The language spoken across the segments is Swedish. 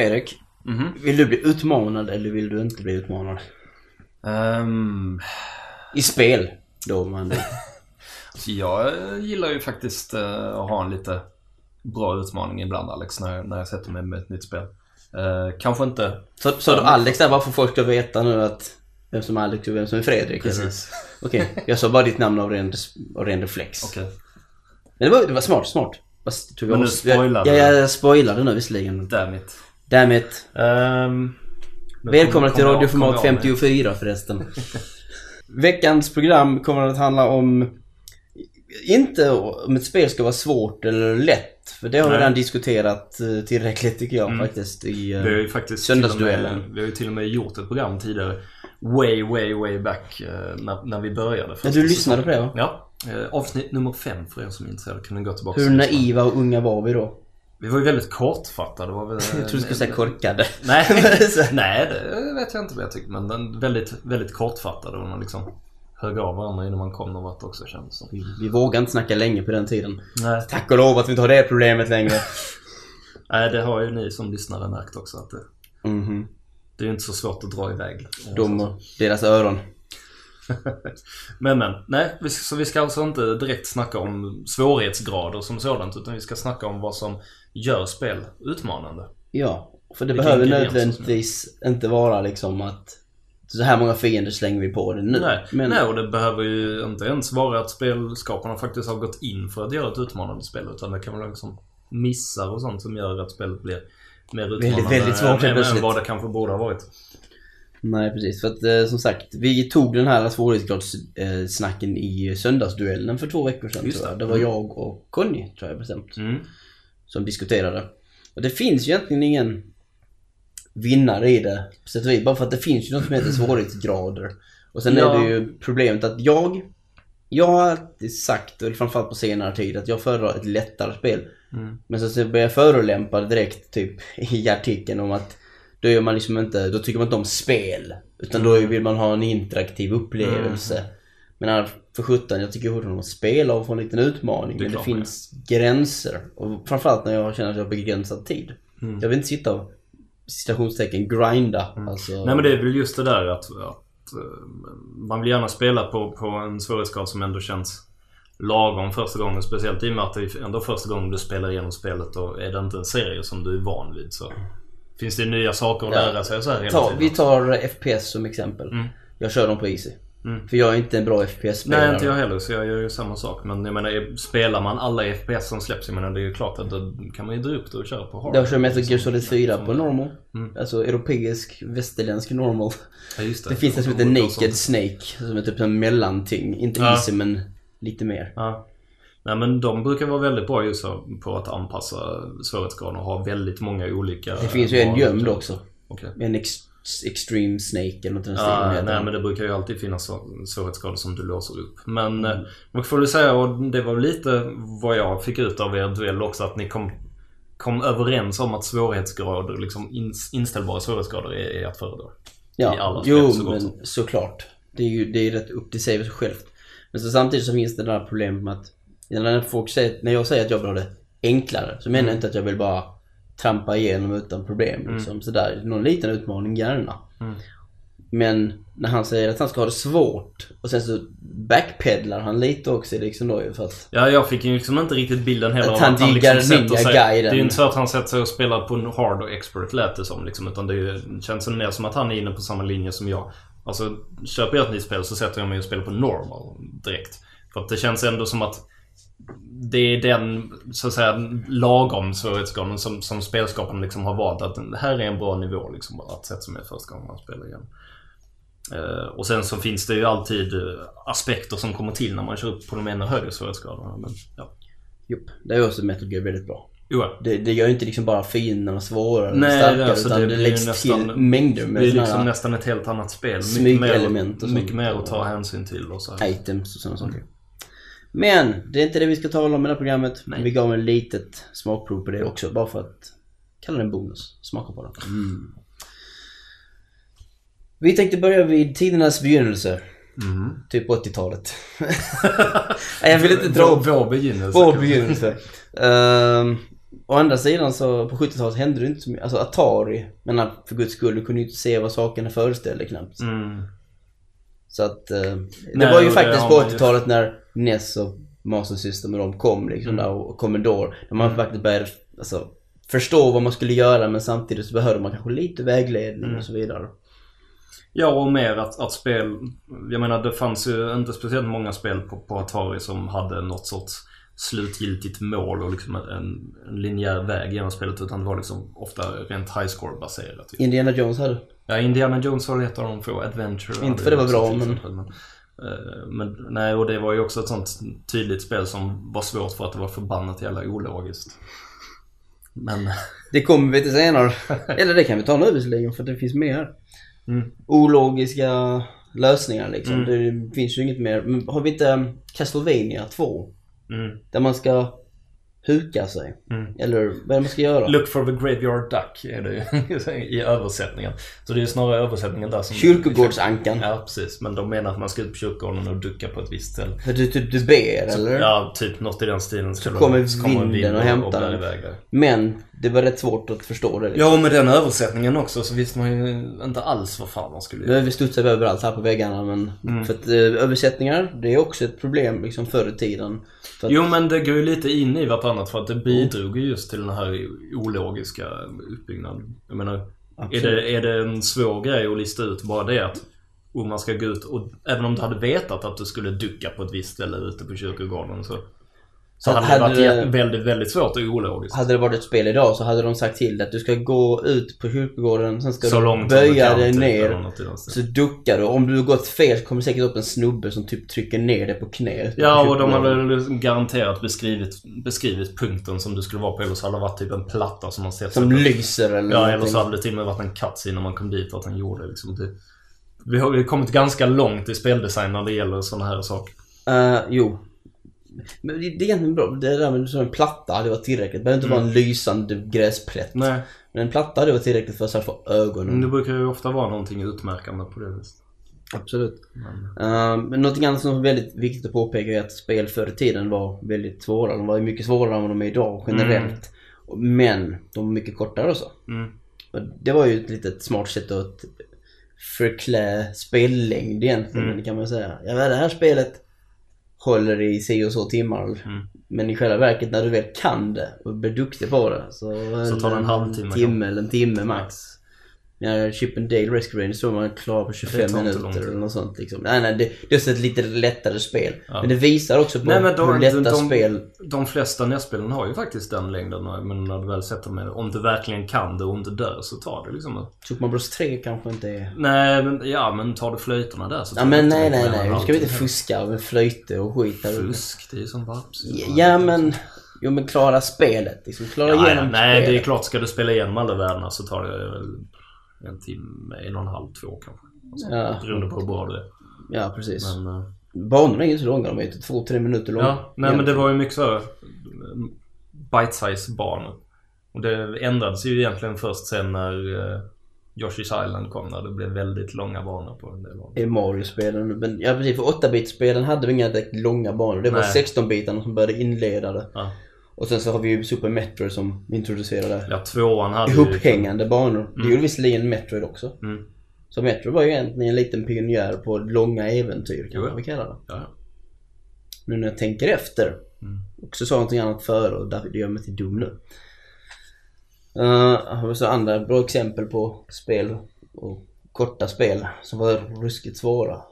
Fredrik, Mhm. vill du bli utmanad eller vill du inte bli utmanad? Ehm, I spel då man så jag gillar ju faktiskt eh, att ha en lite bra utmaning ibland Alex, när, när jag sätter mig med ett nytt spel. Eh, kanske inte Så, så du Alex där bara för folk ska veta nu att vem som är Alex och vem som är Fredrik? precis. Okej, jag sa bara ditt namn av ren, av ren reflex. Okej. Men det var, det var smart, smart. Fast, jag Men nu spoilade Ja, jag spoilade nu visserligen. Damn it. Damn it. Nu Välkomna kom- till radioformat kom jag av mig. 54 förresten. Veckans program kommer att handla om inte om ett spel ska vara svårt eller lätt. För det har vi Nej. redan diskuterat eh, tillräckligt tycker jag Mm. faktiskt. I, eh, Vi har ju faktiskt och, med, Söndagsduellen. vi har ju till och med gjort ett program tidigare. Way, way, way back eh, när, när vi började. ja, du lyssnade på det va? Ja. Avsnitt nummer fem för er som är intresserade kan ni gå tillbaka Hur naiva och unga var vi då? Vi var ju väldigt kortfattade. Var väl, Jag trodde du skulle säga korkade. Nej, nej, det vet jag inte vad jag tycker. Men den väldigt, väldigt kortfattade och man liksom högg av varandra innan man kom någon vart också kändes som. Vi, vi vågade inte snacka länge på den tiden. Nej, Tack och lov att vi inte har det problemet längre. nej, det har ju ni som lyssnare märkt också att det, Mhm. det är ju inte så svårt att dra iväg. De och deras öron. Men men, nej, vi- så vi ska alltså inte direkt snacka om svårighetsgrader som sådant utan vi ska snacka om vad som gör spel utmanande. Ja, för det Vilka behöver nödvändigtvis inte vara liksom att så här många fiender slänger vi på det nu. Nej, Men nej, och det behöver ju inte ens vara att spelskaparna faktiskt har gått in för att göra ett utmanande spel utan det kan vara liksom missar och sånt som gör att spelet blir mer utmanande väldigt svårt helt än, än vad det kanske borde ha varit. Nej precis, för att eh, som sagt vi tog den här svårighetsgradssnacken i söndagsduellen för två veckor sedan Just det. Det var Mm. jag och Conny tror jag bestämt. Mm. Som diskuterade. Och det finns ju egentligen ingen vinnare i det på sätt och vis. Bara för att det finns ju något som heter svårighetsgrader. Och sen Ja. är det ju problemet att jag jag har alltid sagt, och framförallt på senare tid, att jag föredrar ett lättare spel. Mm. Men så, så börjar jag förolämpa direkt typ i artikeln om att då gör man liksom inte, då tycker man inte om spel. Utan då vill man ha en interaktiv upplevelse. Men här, för sjutton, jag tycker fortfarande att spela och få en liten utmaning. Det men det finns gränser. Och framförallt när jag känner att jag har begränsad tid. Mm. Jag vill inte sitta och citationstecken grinda. Alltså, Nej men det är väl just det där att, att eh, man vill gärna spela på, på en svårighetsgrad som ändå känns lagom första gången. Speciellt i och med att det är ändå första gången du spelar igenom spelet och är det inte en serie som du är van vid så finns det nya saker att lära sig och så här hela ta, tiden. vi tar FPS som exempel. Mm. Jag kör dem på Easy. Mm. För jag är inte en bra FPS-spelare. Nej inte jag heller så jag gör ju samma sak. Men jag menar spelar man alla FPS som släpps, jag menar det är ju klart att då kan man ju dra upp det och köra på hard. Jag kör Metal Gear Solid 4 på normal. Mm. Alltså europeisk, västerländsk normal. Ja, just Det finns en som heter Naked. Snake. Som är typ en mellanting. Inte Ja. easy men lite mer. Ja. Nej men de brukar vara väldigt bra just på att anpassa svårighetsgraden och ha väldigt många olika... Det finns ju en gömd också. Okej. En ex extreme snake eller något i den Ja, heter nej men det brukar ju alltid finnas svårighetsgrader som du låser upp. Men mm. man får väl säga, och det var lite vad jag fick ut av er duell också, att ni kom, kom överens om att svårighetsgrader, liksom ins, inställbara svårighetsgrader är, är att föredra. i alla Ja, spel jo så men såklart. Det är ju det är rätt upp till sig självt. Men så samtidigt så finns det här problemet med att när, folk säger, när jag säger att jag vill ha det enklare så menar jag inte att jag vill bara trampa igenom utan problem. Liksom, sådär. Någon liten utmaning gärna. Mm. Men när han säger att han ska ha det svårt och sen så backpedlar han lite också liksom då för att Ja, jag fick ju liksom inte riktigt bilden heller Att han att han diggar liksom sätter sig... Ninja-guiden. Det är ju inte så att han sätter sig och spelar på en hard och expert lät det som liksom, utan det är ju, det känns mer som att han är inne på samma linje som jag. Alltså, köper jag ett nytt spel så sätter jag mig och spelar på normal direkt. För att det känns ändå som att det är den, så att säga, lagom svårighetsgraden som, som spelskaparna liksom har valt. Att det här är en bra nivå liksom bara att sätta sig med första gången man spelar igen. Eh, och sen så finns det ju alltid eh, aspekter som kommer till när man kör upp på de ännu högre svårighetsgraderna. Men, ja. Jupp, det är också Metal Gear väldigt bra. Jo, Det, det gör ju inte liksom bara fienderna svårare eller starkare alltså utan det det, läggs nästan- till mängder det med är såna liksom nästan ett helt annat spel. Mycket mer, och mycket sånt. mer att ta hänsyn till och så här. items och sådana saker. Men det är inte det vi ska tala om i det här programmet. Nej. Vi gav en litet smakprov på det också bara för att kalla det en bonus. Smaka på det. Vi tänkte börja vid tidernas begynnelse. Mhm. Typ 80-talet. Nej, jag vill inte dra upp Vår begynnelse. vår begynnelse. Ehm, Å andra sidan så på 70-talet hände det inte så mycket. Alltså Atari, men för guds skull, du kunde ju inte se vad sakerna föreställde knappt. Mm. Så att eh, det Nej, var ju faktiskt på man ju- 80-talet när NES och Master System och de kom liksom Mm. där och Commodore. När man faktiskt började alltså, förstå vad man skulle göra men samtidigt så behövde man kanske lite vägledning Mm. och så vidare. Ja, och mer att, att spel... Jag menar, det fanns ju inte speciellt många spel på, på Atari som hade något sorts slutgiltigt mål och liksom en, en linjär väg genom spelet. Utan det var liksom ofta rent high score baserat. Indiana Jones hade Ja, Indiana Jones var ett av de få. Adventure Inte för det var bra, men- men... eh, Men nej, och det var ju också ett sånt tydligt spel som var svårt för att det var förbannat jävla ologiskt. Men... Det kommer vi till senare. Eller det kan vi ta nu visserligen för det finns mer. Mm. Ologiska lösningar liksom. Mm. Det finns ju inget mer. Men har vi inte um, Castlevania 2? Mm. Där man ska huka sig. Mm. Eller vad är man ska göra? Look for the graveyard duck är det ju i översättningen. Så det är snarare översättningen där som... Kyrkogårdsankan. Ja, precis. Men de menar att man ska ut på kyrkogården och ducka på ett visst ställe. För du, typ, du ber eller? Ja, typ något i den stilen. Så kommer vinden och hämtar den. Men det var rätt svårt att förstå det. Liksom. Ja, och med den översättningen också så visste man ju inte alls vad fan man skulle göra. vi studsat överallt här på väggarna men Mm. för att eh, översättningar det är också ett problem liksom förr i tiden. Att, Jo, men det går ju lite in i vartannat för att det bidrog ju just till den här ologiska uppbyggnaden. Jag menar, är det, är det en svår grej att lista ut bara det att om man ska gå ut och även om du hade vetat att du skulle ducka på ett visst ställe ute på kyrkogården så så hade, Hade det varit väldigt, väldigt svårt och ologiskt. Hade det varit ett spel idag så hade de sagt till dig att du ska gå ut på kyrkogården, sen ska så du böja dig typ, ner. Så duckar du. Om du har gått fel så kommer det säkert upp en snubbe som typ trycker ner dig på knät. Ja, på och de hade liksom garanterat beskrivit, beskrivit punkten som du skulle vara på. Eller så hade det varit typ en platta som man sett Som lyser eller Ja, eller så hade det till och med varit en cutscene när man kom dit att han gjorde liksom det. Vi har kommit ganska långt i speldesign när det gäller sådana här saker. Eh, jo. Men det, det är egentligen bra. Det där med en platta hade varit tillräckligt. Det behöver inte Mm. vara en lysande gräsplätt. Nej, Men en platta hade varit tillräckligt för att få ögonen. men det brukar ju ofta vara någonting utmärkande på det viset. Absolut. Men, Uh, men någonting annat som är väldigt viktigt att påpeka är att spel förr i tiden var väldigt svåra. De var mycket svårare än vad de är idag generellt. Men de var mycket kortare också. mm, det var ju ett litet smart sätt att förklä spellängd egentligen Mm. kan man säga. Ja, det här spelet håller i si och så timmar. Mm. Men i själva verket när du väl kan det och blir duktig på det så, Så tar det en halvtimme timme eller en timme max. Ja, Chip and Dale Rescue Rangers tror man är klar på 25 tar inte lång minuter eller något sånt liksom. Nej, nej, det, det är ett lite lättare spel. Ja. Men det visar också på Nej, men de- hur lätta de- spel... de flesta NES-spelen har ju faktiskt den längden. Men när du väl sätter med Om du verkligen kan det och inte dör så tar det liksom Super Mario Bros 3 kanske inte är... Nej, men ja, men tar du flöjterna där så Ja men nej nej nej, nu ska vi inte fuska med flöjter och skit där. Fusk, det är ju som varps. Ja men, jo men klara spelet liksom. Klara Ja, igenom ja, nej, det är spelet. klart. Ska du spela igenom alla världarna så tar det väl en timme, en och en halv, två kanske. Alltså, Ja. Beroende på hur bra du är. Ja precis. Men, eh, Banorna är inte så långa, de är ju typ två, tre minuter långa. ja, nej men det var ju mycket så bite-size banor. Och det ändrades ju egentligen först sen när uh, Yoshi's Island kom. När det blev väldigt långa banor på en del dem. I Mario-spelen. Men ja precis, för 8-bit-spelen hade vi inga direkt långa banor. Det var Nej. 16-bitarna som började inleda det. Ja. Och sen så har vi ju Super Metroid som introducerade Ja, tvåan hade ju... ihophängande banor. Det gjorde visserligen Metroid också. Mm. Så Metroid var ju egentligen en liten pionjär på långa äventyr kan Jo, man väl kalla det. Ja, Nu när jag tänker efter. Mm. Också sa någonting annat före och därför gör mig till dum nu. Uh, har vi så andra bra exempel på spel och korta spel som var ruskigt svåra.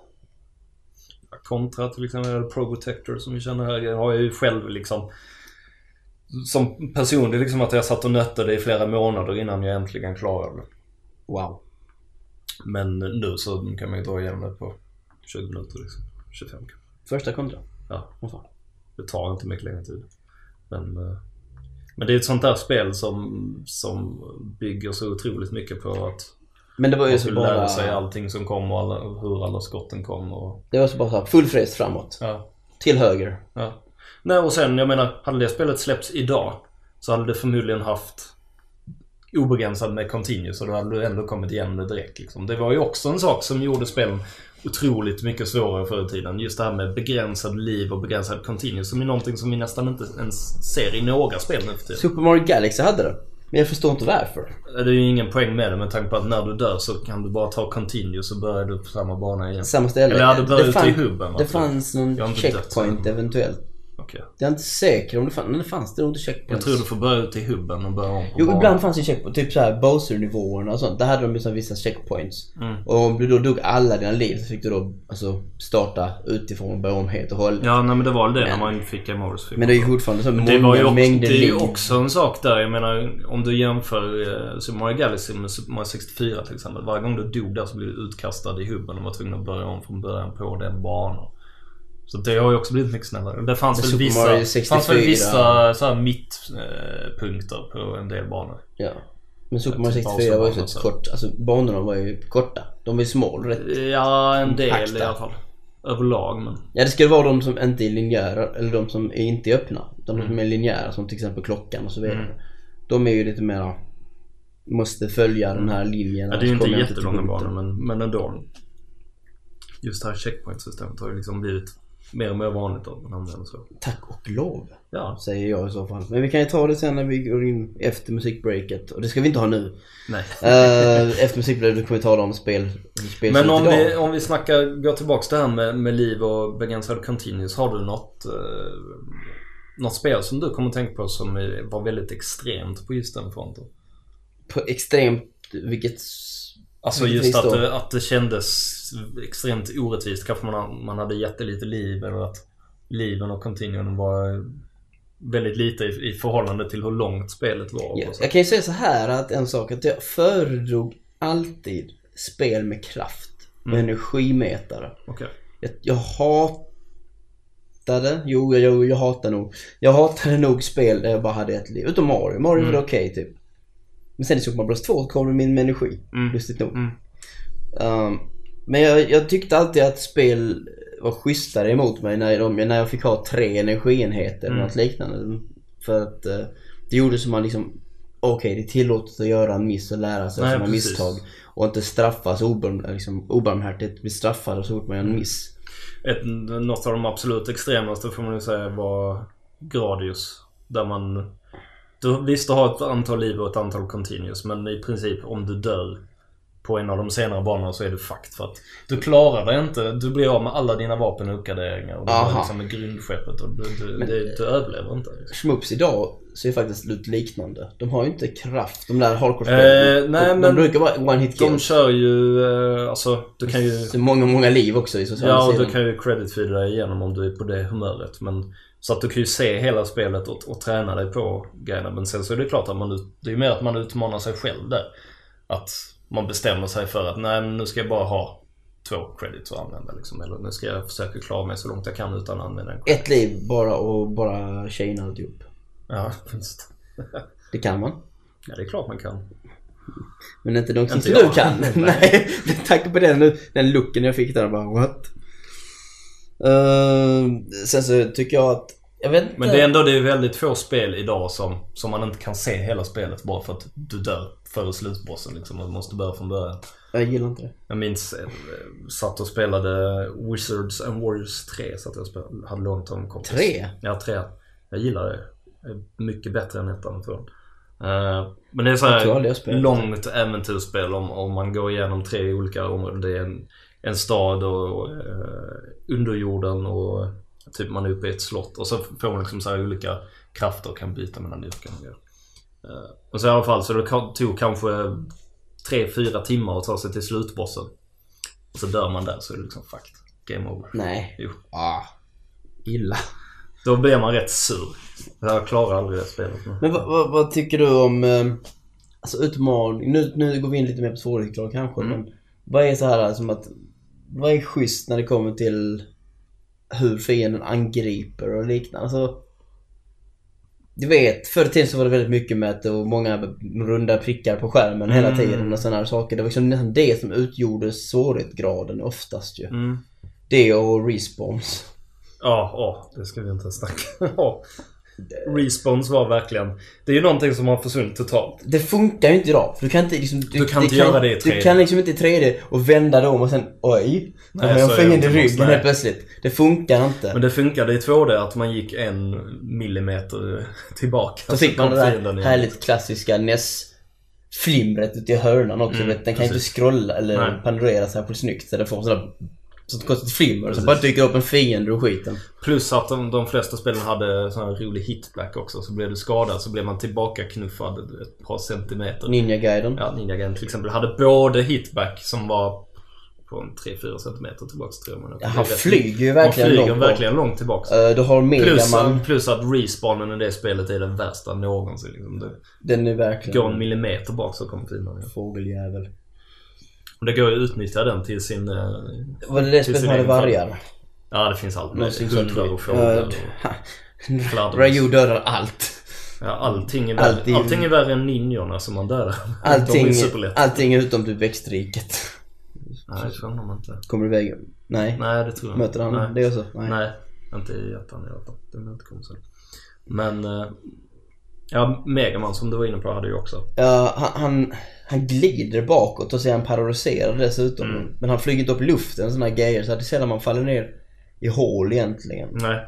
Kontra till exempel eller Probotector som vi känner här. Jag har ju själv liksom som personlig liksom att jag satt och nötte det i flera månader innan jag äntligen klarade det. Wow. Men nu så kan man ju dra igenom det på 20 minuter liksom. 25 kanske. Första kontra. Ja. Vad fan. Det tar inte mycket längre tid. Men, eh, men det är ett sånt där spel som, som bygger så otroligt mycket på att Men det var ju så skulle lära bara... sig allting som kom och alla, hur alla skotten kom och... Det var så bara så här, full fräs framåt. Ja. Till höger. Ja. Nej och sen jag menar, hade det spelet släppts idag så hade det förmodligen haft obegränsad med continuous och då hade du ändå kommit igenom det direkt. Liksom. Det var ju också en sak som gjorde spelen otroligt mycket svårare förr i tiden. Just det här med begränsad liv och begränsad continuous som är någonting som vi nästan inte ens ser i några spel nu för tiden. Super Mario Galaxy hade det. Men jag förstår inte varför. Det är ju ingen poäng med det med tanke på att när du dör så kan du bara ta continuous och börjar du på samma bana igen. Samma ställe. Eller ja, du börjar det, ute i hubben. det alltså. fanns någon checkpoint eventuellt. Okej. Jag är inte säker om det fanns. Men det fanns det nog inte checkpoints. Jag tror du får börja ute i hubben och börja om på Jo, banan. ibland fanns det checkpoint. Typ såhär Bowser-nivåerna och sånt. Där hade de liksom vissa checkpoints. Mm. Och om du då dog alla dina liv så fick du då alltså starta utifrån och börja om helt och hållet. Ja, nej men det var väl det Men- när man fick Gamores. Men det är ju fortfarande så Det många var ju också, mängder det är ju också en sak där. Jag menar om du jämför uh, Super Mario Galaxy med Super Mario 64 till exempel. Varje gång du dog där så blev du utkastad i hubben och var tvungen att börja om från början på den banan. Så det har ju också blivit mycket snällare. Det fanns väl vissa, fanns väl 64 vissa så här mittpunkter på en del banor. Ja. Men Super Mario Typ 64 var ju så kort. Alltså banorna var ju korta. De var ju små rätt. Ja, en del i alla fall. Överlag men. Ja det skulle vara de som inte är linjära eller de som är inte är öppna. De Mm. som är linjära som till exempel klockan och så vidare. De är ju lite mera Måste följa den här linjen. Ja, det är ju inte jättelånga banor men, men ändå. Just det här checkpoint-systemet har ju liksom blivit mer och mer vanligt att man använder så. Tack och lov. Ja, Säger jag i så fall. Men vi kan ju ta det sen när vi går in efter musikbreaket. Och det ska vi inte ha nu. nej. Eh, efter musikbreaket kommer vi tala om spel. spel Men om vi, om vi snackar, går tillbaks till det här med, med liv och begränsad continuous. Har du något, eh, något spel som du kommer tänka på som var väldigt extremt på just den fronten? På extremt, vilket... Alltså just att det, att det kändes extremt orättvist. Kanske man, man hade jättelite liv eller att liven och continuen var väldigt lite i, i förhållande till hur långt spelet var. Så. jag kan ju säga så här att en sak att jag föredrog alltid spel med kraft. Med Mm. energimätare. Okej. Jag, jag hatade, jo jag, jag, jag hatar nog. Jag hatade nog spel där jag bara hade ett liv. Utom Mario. Mario var Mm. okej typ. Men sen i Super Mario Bros 2 kom det min med energi. Mm. Lustigt nog. Mm. Um, men jag, jag tyckte alltid att spel var schysstare emot mig när, de, när jag fick ha tre energienheter eller Mm. något liknande. För att eh, det gjorde som man liksom Okej, det är tillåtet att göra en miss och lära sig av sina misstag. Och inte straffas obarm, liksom, obarmhärtigt. Bli straffad så fort man gör en miss. Ett, något av de absolut extremaste får man ju säga var Gradius. Där man... Du, visst, du har ett antal liv och ett antal continuous. Men i princip om du dör på en av de senare banorna så är du fucked. För att du klarar det inte. Du blir av med alla dina vapen och uppgraderingar. Och du Aha. liksom med grundskeppet och du, du, Men- det, du överlever inte. Shmups idag ser faktiskt lite liknande. De har ju inte kraft, de där hardcore-spelen. Eh, nej, de, men de brukar vara one hit De kills. kör ju... Eh, alltså, du kan ju... Så många, många liv också i sociala Ja, och du kan ju credit feeda dig igenom om du är på det humöret. Men, så att du kan ju se hela spelet och, och träna dig på grejerna. Men sen så är det klart att man, det är mer att man utmanar sig själv där. Att man bestämmer sig för att nej men nu ska jag bara ha två credits att använda liksom. Eller nu ska jag försöka klara mig så långt jag kan utan att använda en credit. Ett liv bara och bara chaina alltihop. Ja, visst. Det kan man. Ja, det är klart man kan. Men inte Inte som du kan. Nej, med tanke på den, den looken jag fick där bara what? Uh, sen så tycker jag att, jag vet inte. Men det är ändå det är väldigt få spel idag som, som man inte kan se hela spelet bara för att du dör före slutbossen liksom. Man måste börja från början. Jag gillar inte det. Jag minns, eh, satt och spelade Wizards and Warriors 3. Så att jag spelade, hade av en kompis. Tre? Ja, 3. Jag gillar det. Mycket bättre än ettan och tvåan. Eh, Men det är så här Jag tror aldrig jag spelat långt äventyrsspel om, om man går igenom tre olika områden. Det är en, en stad och, eh, underjorden och typ man är uppe i ett slott. Och så får man liksom så här olika krafter och kan byta mellan yrken och grejer. Eh, Och så i alla fall så det tog kanske tre fyra timmar att ta sig till slutbossen. Och så dör man där så är det liksom fucked. Game over. Nej. Jo. Ah. Illa. Då blir man rätt sur. Jag klarar aldrig det spelet. Men... Men vad, vad, vad tycker du om eh, Alltså utmaning, nu, nu går vi in lite mer på svårighetsgrad kanske Mm. men Vad är så här som att Vad är schysst när det kommer till Hur fienden angriper och liknande alltså Du vet, förr i tiden så var det väldigt mycket med att det var många runda prickar på skärmen hela Mm. tiden och sådana här saker. Det var liksom nästan det som utgjorde svårighetsgraden oftast ju. Mm. Det och respawns. Ja, ja, det ska vi inte snacka om. Respons var verkligen... Det är ju någonting som har försvunnit totalt. Det funkar ju inte idag. För du kan inte liksom... Du kan inte göra det i 3D. Du kan liksom inte i 3D och vända dem och sen oj. Då har jag så är en det fiende i ryggen helt plötsligt. Det funkar inte. Men det funkade i 2D att man gick en millimeter tillbaka. Då fick man det fienden där härligt klassiska NES flimret ute i hörnan också. Mm, vet, den kan ju inte precis. scrolla eller Nej. panorera särskilt snyggt. Så det får sådär sånt konstigt flimmer och så bara dyker upp en fiende ur skiten. Plus att de, de flesta spelen hade sån här rolig hitback också. Så blev du skadad så blev man tillbaka knuffad ett par centimeter. Ninja-guiden. Ja, Ninja Gaiden till exempel hade både hitback som var på en 3-4 centimeter tillbaks tror. Men Ja, han flyger ju Han verkligen flyger långt bort. verkligen långt tillbaks. Eh, Du har Plus, Megaman. plus att respawnen i det spelet är den värsta någonsin. Liksom. Den är verkligen... går en millimeter bak så kommer fienden. Fågeljävel. Och det går ju att utnyttja den till sin... eh, Var det det spelet egen vargar? Ja, det finns allt med sånt. hundar och fåglar. Och. Ryu dödar allt. Ja, allting är, värre, Allting- allting är värre än ninjorna som man dödar. Allting, allting utom typ växtriket. Nej, det tror nog inte. Kommer du iväg? Nej. Nej, det tror jag Möter han Nej. det också? Nej. Nej, inte i ettan i alla fall. Det komma sen. Men... eh, Ja, Megaman som du var inne på hade ju också. Ja, han, han, han glider bakåt och så är han paralyserad dessutom. Mm. Men han flyger inte upp i luften sådana grejer så det är sällan man faller ner i hål egentligen. Nej.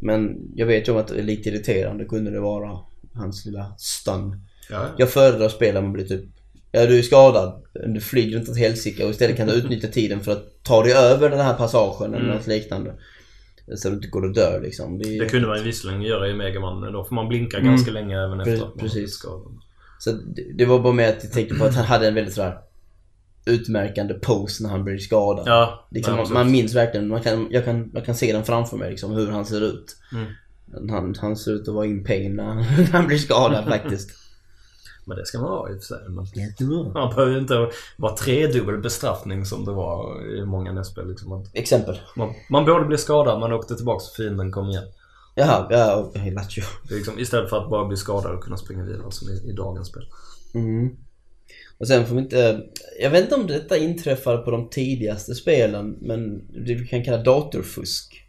Men jag vet ju om att det är lite irriterande kunde det vara. Hans lilla stun. Ja, Jag föredrar att spela man blir typ Ja du är skadad, du flyger inte åt helsike och istället kan du utnyttja tiden för att ta dig över den här passagen eller Mm. något liknande. Så du inte går och dör liksom. Det är, det kunde man ju visserligen göra i Megaman. Då får man blinka Mm. ganska länge även efter att man precis. skadad. Så det, var bara med att jag tänkte på att han hade en väldigt sådär utmärkande pose när han blev skadad. Ja, nej, man, man minns verkligen, man kan, jag, kan, jag kan se den framför mig liksom, hur han ser ut. Mm. Han, han ser ut att vara in pain när han, när han blir skadad faktiskt. Men det ska man vara i och för sig. Jättebra. man behöver ju inte vara tredubbel bestraffning som det var i många nästspel. Liksom. Exempel. man, man både blev skadad, man åkte tillbaka och fienden kom igen. Jaha, ja. Det är liksom, istället för att bara bli skadad och kunna springa vidare som i, i dagens spel. Mm. Och sen får vi inte... Jag vet inte om detta inträffar på de tidigaste spelen, men det vi kan kalla datorfusk.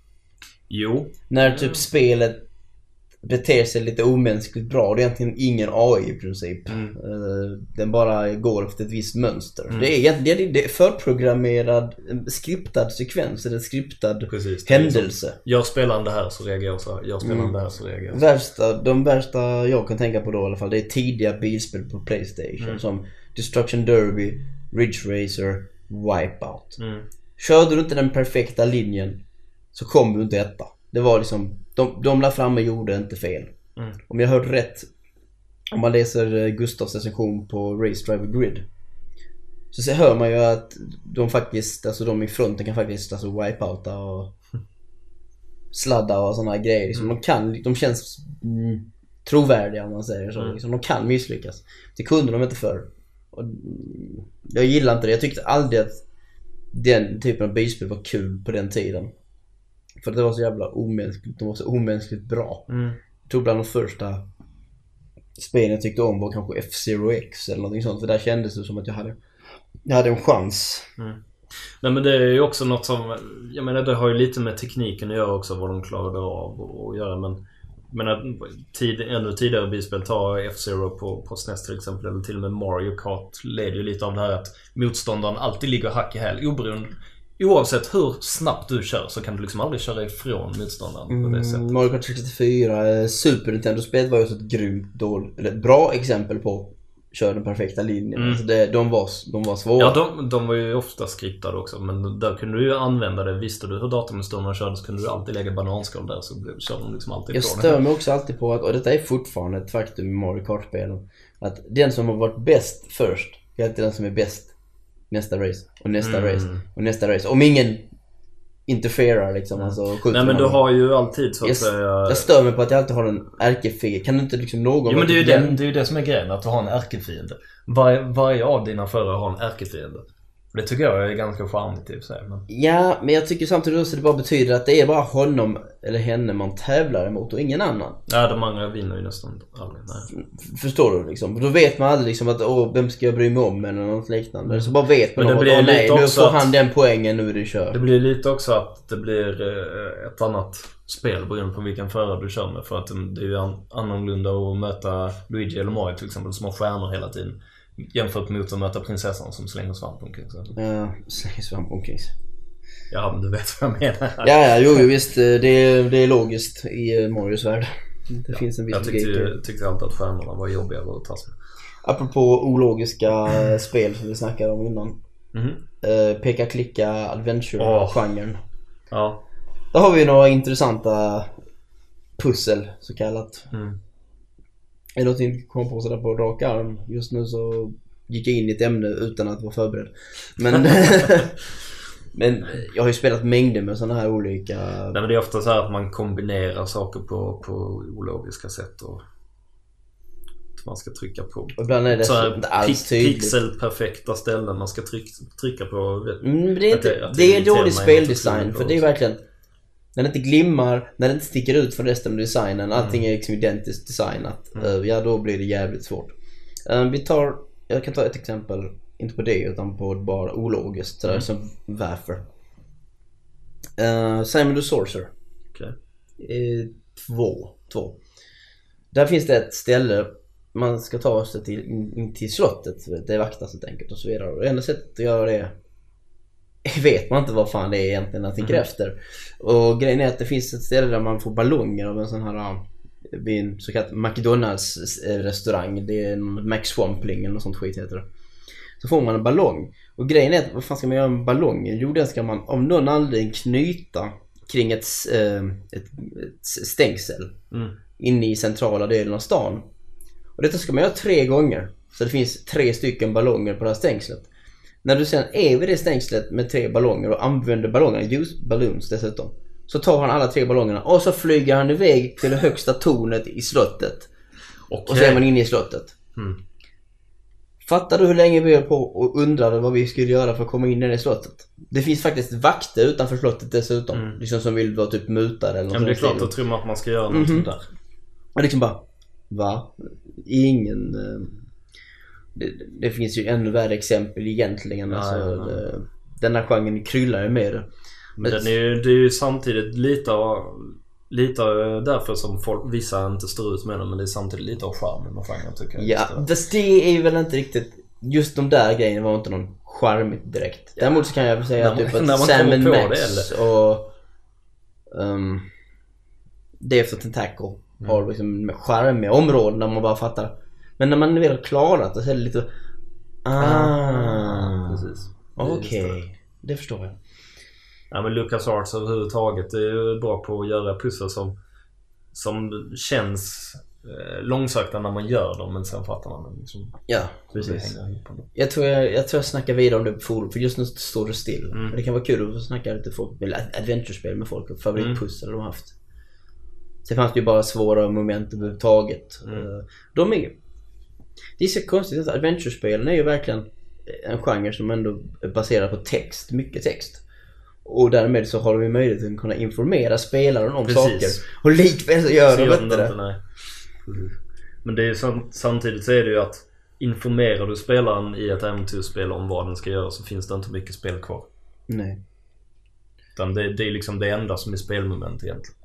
Jo, När typ spelet beter sig lite omänskligt bra. Det är egentligen ingen AI i princip. Mm. Eh, Den bara går efter ett visst mönster. Mm. Det är egentligen det är- förprogrammerad, en skriptad sekvens, eller skriptad precis. Är liksom, händelse. Gör spelaren det här så reagerar jag så här. Gör spelaren Mm. det här så reagerar jag så. Värsta, de värsta jag kan tänka på då i alla fall, det är tidiga bilspel på Playstation. Mm. Som Destruction Derby, Ridge Racer, Wipeout. Mm. Körde du inte den perfekta linjen så kom du inte etta. Det var liksom, de, de la fram och gjorde inte fel. Mm. Om jag hört rätt, om man läser eh, Gustavs recension på Race Driver Grid. Så hör man ju att de faktiskt, alltså de i fronten kan faktiskt alltså wipeouta och sladda och sådana grejer. Liksom, de kan, de känns mm, trovärdiga om man säger så. Mm. Liksom, de kan misslyckas. Det kunde de inte förr. Och, mm, jag gillar inte det. Jag tyckte aldrig att den typen av bilspel var kul på den tiden. För det var så jävla omänskligt. De var så omänskligt bra. Mm. Jag tror bland de första spelen jag tyckte om var kanske F-Zero X eller någonting sånt. För där kändes det som att jag hade, jag hade en chans. Nej men det är ju också något som, jag menar det har ju lite med tekniken att göra också vad de klarade av att göra men men att tid, ännu tidigare bilspel, ta F-Zero på, på SNES till exempel eller till och med Mario Kart leder ju lite av det här att motståndaren alltid ligger hack i häl oberoende Oavsett hur snabbt du kör så kan du liksom aldrig köra ifrån motståndaren på det sättet. Mm, Mario Kart 64, eh, Super Nintendo-spelet var ju också ett grymt dåligt, eller bra exempel på kör den perfekta linjen. Mm. Alltså det, de, var, de var svåra. Ja, de, de var ju ofta skriptade också men där kunde du ju använda det. Visste du hur datamotståndarna körde så kunde du alltid lägga bananskal där så körde de liksom alltid Jag stör mig också alltid på att, och detta är fortfarande ett faktum i Mario Kart-spelen, att den som har varit bäst först är alltid den som är bäst nästa race, och nästa Mm. race, och nästa race. Om ingen interferar liksom, alltså skjuter Nej men du har ju alltid så att jag, säga... jag stör mig på att jag alltid har en ärkefiende. Kan du inte liksom någon Jo men det är ju jäm- det, det, är ju det som är grejen, att du har en ärkefiende. Varje, varje av dina förare har en ärkefiende. Det tycker jag är ganska charmigt i och för sig. Men... Ja, men jag tycker samtidigt också att det bara betyder att det är bara honom eller henne man tävlar emot och ingen annan. Ja, de andra vinner ju nästan aldrig. Nej. Förstår du liksom? Då vet man aldrig liksom att åh, vem ska jag bry mig om eller något liknande. Så bara vet man Men att åh, nej, nu får att- han den poängen, nu är det kört. Det blir lite också att det blir eh, ett annat spel beroende på vilken förare du kör med. För att det är ju an- annorlunda att möta Luigi eller Mario till exempel som har stjärnor hela tiden. Jämfört med att möta prinsessan som slänger svamp omkring sig. Ja, släng svamp omkring sig. Ja, men du vet vad jag menar. Ja, ja, jo, jo visst. eh, Det är, det är logiskt i eh, Marios värld. Det finns en viss Jag tyckte, ju- tyckte alltid att stjärnorna var jobbiga att tas med. Apropå ologiska eh, spel som vi snackade om innan. Eh, peka klicka adventure-genren. Ja. Där har vi några intressanta pussel så kallat. Mm. Är det någonting du kommer på sådär på rak arm? Just nu så gick jag in i ett ämne utan att vara förberedd. Men, men jag har ju spelat mängder med sådana här olika... Nej, men det är ofta så här att man kombinerar saker på, på ologiska sätt och man ska trycka på. Ibland är det Så inte alls tydligt. pixelperfekta ställen man ska tryck, trycka på. vet- Mm, det är, Att det- inte, att det är dålig speldesign något för det är verkligen när det inte glimmar, när det inte sticker ut från resten av designen, allting är liksom identiskt designat. Mm. eh, Ja, då blir det jävligt svårt. Eh, vi tar, jag kan ta ett exempel, inte på det utan på bara ologiskt, sådär Mm. som varför. Uh, Simon the Sorcerer. Okej. Eh, två, två. Där finns det ett ställe man ska ta sig till, in, in till slottet. Det vaktas helt enkelt och så vidare. Och det enda sättet att göra det vet man inte vad fan det är egentligen jag tänker Mhm. efter. Och grejen är att det finns ett ställe där man får ballonger av en sån här äh, vid en så kallad McDonalds eh, restaurang. Det är en Max Swampling eller något sånt skit heter det. Så får man en ballong. Och grejen är att vad fan ska man göra med ballongen? Jo den ska man av någon anledning knyta kring ett, eh, ett, ett stängsel Mm. inne i centrala delen av stan. Och detta ska man göra tre gånger. Så det finns tre stycken ballonger på det här stängslet. När du sen är vid det stängslet med tre ballonger och använder ballongerna, ljus balloons dessutom. Så tar han alla tre ballongerna och så flyger han iväg till det högsta tornet i slottet. Okej. Och så är man inne i slottet. Mm. Fattar du hur länge vi höll på och undrade vad vi skulle göra för att komma in i det slottet? Det finns faktiskt vakter utanför slottet dessutom. Mm. Liksom som vill vara typ mutare eller något Ja, men det är klart, då tror man att man ska göra något Mhm. sånt där. Och liksom bara, va? Ingen... Det, det finns ju ännu värre exempel egentligen. Ja, alltså, ja, ja. Det, den här genren kryllar ju med det. Men den är ju, det är ju samtidigt lite av, lite av därför som folk, vissa inte står ut med den men det är samtidigt lite av charmen med genren tycker jag. Ja, fast det är ju väl inte riktigt... Just de där grejerna var inte någon charmigt direkt. Däremot så kan jag säga När man- typ när att man Sam Max och... Um, Death of Tentacle Mm. har liksom charmiga områden där man bara fattar. Men när man väl har klarat det så är det lite... Ah, Precis. Okej, det förstår jag. Ja men Lucas Arts överhuvudtaget är ju bra på att göra pussel som, som känns eh, långsökta när man gör dem men sen fattar man dem liksom. Ja, precis. Jag tror jag, jag tror jag snackar vidare om det på forum för just nu står det still. Mm. Det kan vara kul att få snacka lite folk, eller ad- adventure-spel med folk och favoritpussel de har haft. Sen fanns det ju bara svåra moment överhuvudtaget. Mm. Eh, De är Det är så konstigt att adventure-spelen är ju verkligen en genre som ändå är baserad på text, mycket text. Och därmed så har de ju möjlighet att kunna informera spelaren om Precis. saker. Och likväl så gör Så de inte de det. nej. Men det är ju sam- samtidigt så är det ju att informerar du spelaren i ett äventyrsspel om vad den ska göra så finns det inte mycket spel kvar. Nej. Utan det, det är liksom det enda som är spelmoment egentligen.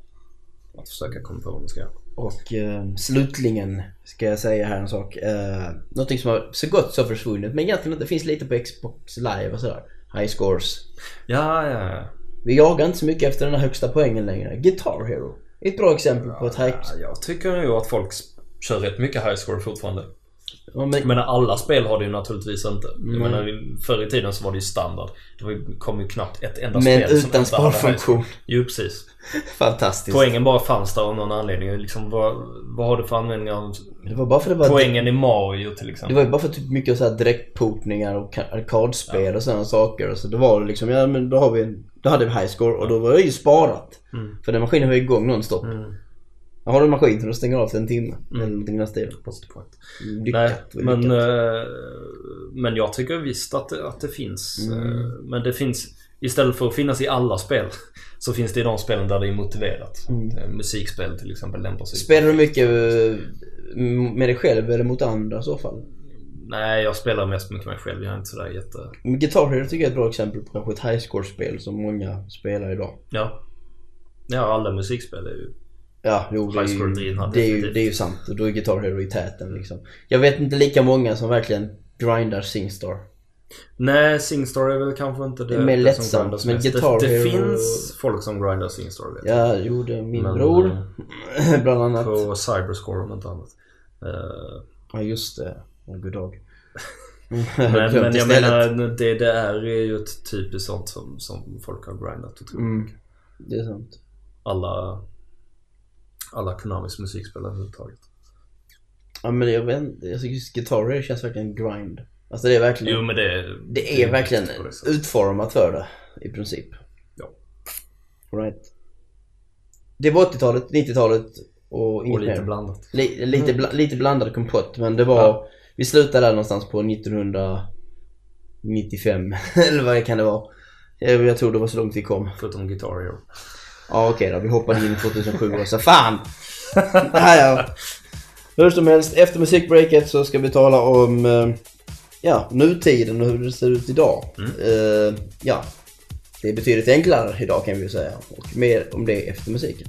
Att försöka komma på vad man ska göra. Och eh, slutligen ska jag säga här en sak. Eh, någonting som har så gott så försvunnit men egentligen inte finns lite på Xbox live och sådär. High scores. Ja, ja, ja. Vi jagar inte så mycket efter den här högsta poängen längre. Guitar Hero. Ett bra exempel på ett high... Ja, jag tycker ju att folk kör rätt mycket high score fortfarande. Ja, men, Jag menar alla spel har det ju naturligtvis inte. Jag Nej. menar förr i tiden så var det ju standard. Det ju- kom ju knappt ett enda men spel som utan sparfunktion. Jo precis. Fantastiskt. Poängen bara fanns där av någon anledning. Liksom, vad, vad har du för användning av Det var bara för det var... poängen i Mario till Det exempel? var ju bara för typ mycket så här direktportningar och ka- arkadspel och sådana saker. Så det var det liksom, ja men då har vi en, Då hade vi high score och då var det ju sparat. Mm. För den maskinen var igång nonstop. Mm. Har du en maskin så du stänger av för en timme. Mm. Eller någonting point. Lyckat. Nej, men, lyckat. eh, men jag tycker visst att det, att det finns. Mm. eh, Men det finns, istället för att finnas i alla spel, så finns det i de spelen där det är motiverat. Mm. Eh, Musikspel till exempel lämpar sig. Spelar du mycket med dig själv eller mot andra i så fall? Nej, jag spelar mest mycket mig själv. Jag är inte sådär jätte... Guitar Hero tycker jag är ett bra exempel på kanske ett highscore-spel som många spelar idag. Ja. Ja, alla musikspel är ju... Ja, jo det är, ju, det, är ju, det är ju sant. Och då är Guitar Hero i täten liksom. Jag vet inte lika många som verkligen grindar Singstar. Nej, Singstar är väl kanske inte det, Det är mer det lättsamt, som grindas men mest. Guitar det, det Hero- finns folk som grindar Singstar vet jag. Ja, jo det är min Men, bror. bland annat. På Cyberscore om inte annat. Eh, Ja just det. Oh, god dag. Men, men jag istället. menar DDR är ju ett typiskt sånt som, som folk har grindat otroligt Mm. Det är sant. Alla, alla Konamis musikspel överhuvudtaget. Ja men jag vet inte. Tycker just Guitar Hero känns verkligen grind. Alltså det är verkligen. Jo men det, det är verkligen på det sättet. utformat för det. I princip. Ja. Right. Det var 80-talet, 90-talet och Och inget lite mer. blandat. Li, lite, bla, lite blandad kompott men det var Ja. Vi slutade där någonstans på 1995 eller vad kan det vara? Jag, jag tror det var så långt vi kom. Förutom Guitar Hero. Ja okej då, vi hoppade in 2007 och så fan! ja, ja. Hur som helst, efter musikbreaket så ska vi tala om eh, ja, nutiden och hur det ser ut idag. Mm. Eh, ja, det är betydligt enklare idag kan vi säga. Och mer om det efter musiken.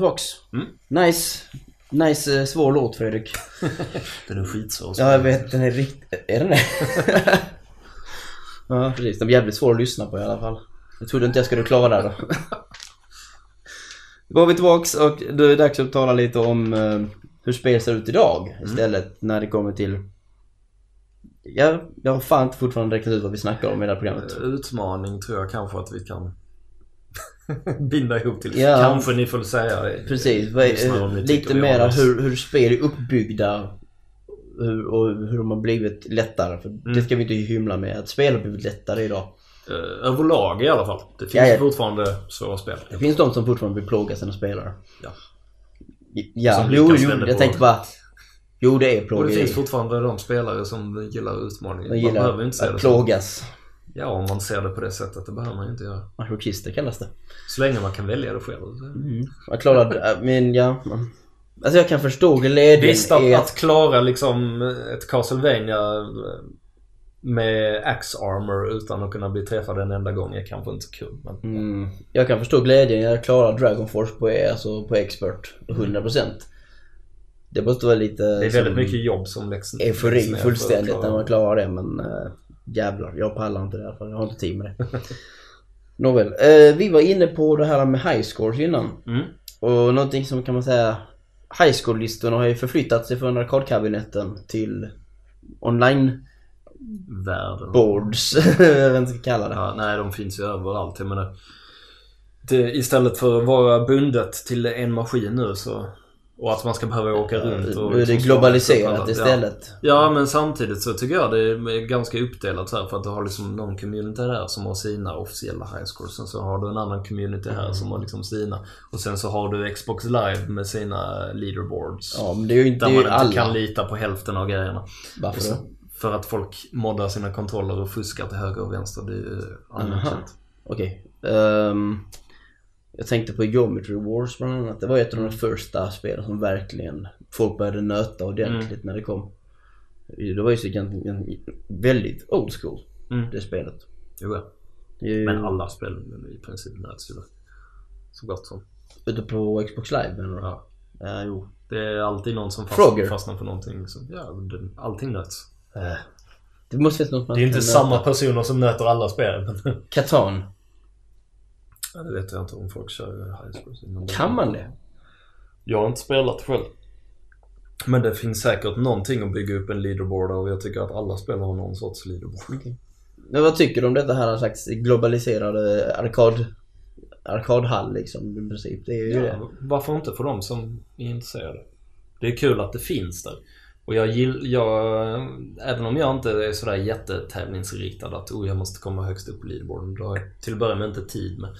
Tillbaks. Mm. Nice. Nice eh, svår låt Fredrik. Den är skitsvår. Ja jag vet, den är riktigt... Är den det? ja precis, den är jävligt svår att lyssna på i alla fall. Jag trodde inte jag skulle klara det då. Då var vi tillbaks och då är det dags att tala lite om eh, hur spel ser ut idag istället när det kommer till... Ja, jag har fan inte fortfarande räknat ut vad vi snackar om i det här programmet. Utmaning tror jag kanske att vi kan binda ihop till. Ja. Kanske ni får säga. Precis, eh, tycker lite oss. hur, hur spel är uppbyggda hur, och hur de har blivit lättare. För Mm. det ska vi inte hymla med, att spel har blivit lättare idag. Eh, överlag i alla fall. Det finns Ja, ja. fortfarande svåra spel. Det finns de som fortfarande vill plåga sina spelare. Ja. Ja, jo, jo, jag tänkte bara... Jo, det är Och det plågeri. finns fortfarande de spelare som gillar utmaningar. De Man behöver gillar inte det att plågas. Ja, om man ser det på det sättet. Det behöver man ju inte göra. Masochister kallas det. Så länge man kan välja det själv. Jag klarade... men ja... Alltså jag kan förstå glädjen Visst att, i att klara liksom ett Castlevania med axe armor utan att kunna bli träffad en enda gång är kanske inte så kul. Men Mm, jag kan förstå glädjen jag klarar Dragon Force på, alltså på expert 100%. Det måste vara lite det är väldigt mycket jobb som läggs eufori ner för att fullständigt när man klarar det men äh, jävlar, jag pallar inte det alla fall. Jag har inte tid med det. Nåväl, eh, vi var inne på det här med high scores innan. Mm. Och någonting som kan man säga High score-listorna har ju förflyttat sig från arkadkabinetten till online Världen. boards, man ska kalla det. Ja, nej, de finns ju överallt. Jag menar, det, istället för att vara bundet till en maskin nu så... Och att man ska behöva åka runt och... Nu är det liksom globaliserat istället. Ja. ja, men samtidigt så tycker jag det är ganska uppdelat här för att du har liksom någon community här som har sina officiella high scores. Sen så har du en annan community här som har liksom sina. Och sen så har du Xbox live med sina leaderboards. Ja, men det är ju inte, Där man inte alla. kan lita på hälften av grejerna. Varför så- då? För att folk moddar sina kontroller och fuskar till höger och vänster. Det är ju allmänt Aha. känt. Okej. Jag tänkte på Geometry Wars bland annat. Det var ett av Mm. de första spelen som verkligen folk började nöta ordentligt Mm. när det kom. Det var ju så väldigt old school, Mm. det spelet. Jo, ja. Ju Men alla spel i princip nöts ju. Så gott som. Ute på Xbox live du? Ja. Ja, jo. Det är alltid någon som fastnar, fastnar för någonting. Så, ja, allting nöts. Eh, Det måste finnas något man Det är inte kan samma nöta. personer som nöter alla spel. Men Catan. Ja, det vet jag inte om folk kör high scores inom det. Kan man det? Jag har inte spelat själv. Men det finns säkert någonting att bygga upp en leaderboard av. Jag tycker att alla spel har någon sorts leaderboard. Men vad tycker du om detta här slags globaliserade arkad... Arkadhall liksom i princip? Det är ju det. Ja, varför inte för dem som är intresserade? Det är kul att det finns där. Och jag gillar, jag, även om jag inte är sådär jättetävlingsinriktad att oh, jag måste komma högst upp på leaderboarden. Det har jag till att börja med inte tid med.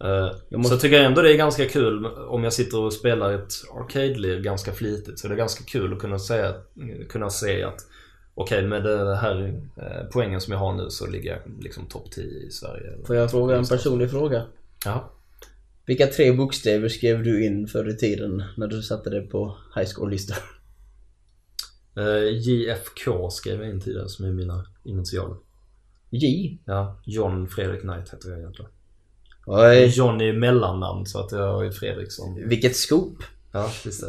Eh, Jag måste- Så tycker jag ändå det är ganska kul om jag sitter och spelar ett arcade ganska flitigt. Så det är ganska kul att kunna, säga, kunna se att okej med det här eh, poängen som jag har nu så ligger jag liksom topp 10 i Sverige. Får jag fråga en personlig fråga? Ja. Vilka tre bokstäver skrev du in förr i tiden när du satte det på high school-listor? Eh, JFK skrev jag in tidigare som är mina initialer. J? Ja, John Fredrik Knight heter jag egentligen. Oj, John är mellannamn så att jag har ju Fredriksson. vilket scoop! Ja, just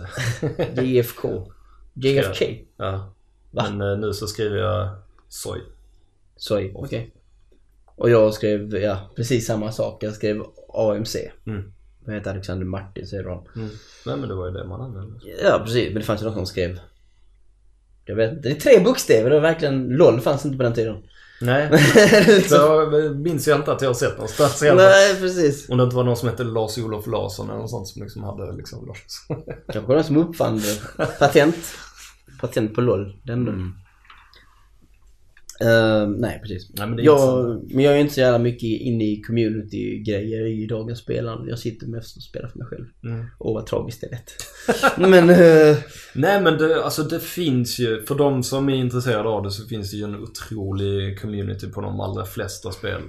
det. JFK. JFK? ja. Va? Men eh, nu så skriver jag Soy. Soj, okej. Och jag skrev, ja, precis samma sak. Jag skrev AMC. Mm. Vad heter Alexander Martin säger de. Mm. Nej men det var ju det man använde. Ja, precis. Men det fanns ju någon som skrev... Jag vet inte. Det är tre bokstäver. Det var verkligen... LOL fanns inte på den tiden. Nej, liksom. så minns jag inte att jag har sett någonstans fall. Nej, precis. Om det inte var någon som hette Lars-Olof Larsson eller något sånt som liksom hade liksom Lars. Kanske den som uppfann det. Patent. Patent på LOL. Den. Mm. Ehm, nej, precis. Nej men Jag, men jag är inte så jävla mycket inne i community-grejer i dagens spelande. Jag sitter mest och spelar för mig själv. Mm. Åh vad tragiskt det lät. men... eh, Nej men det, alltså det finns ju, för de som är intresserade av det så finns det ju en otrolig community på de allra flesta spel.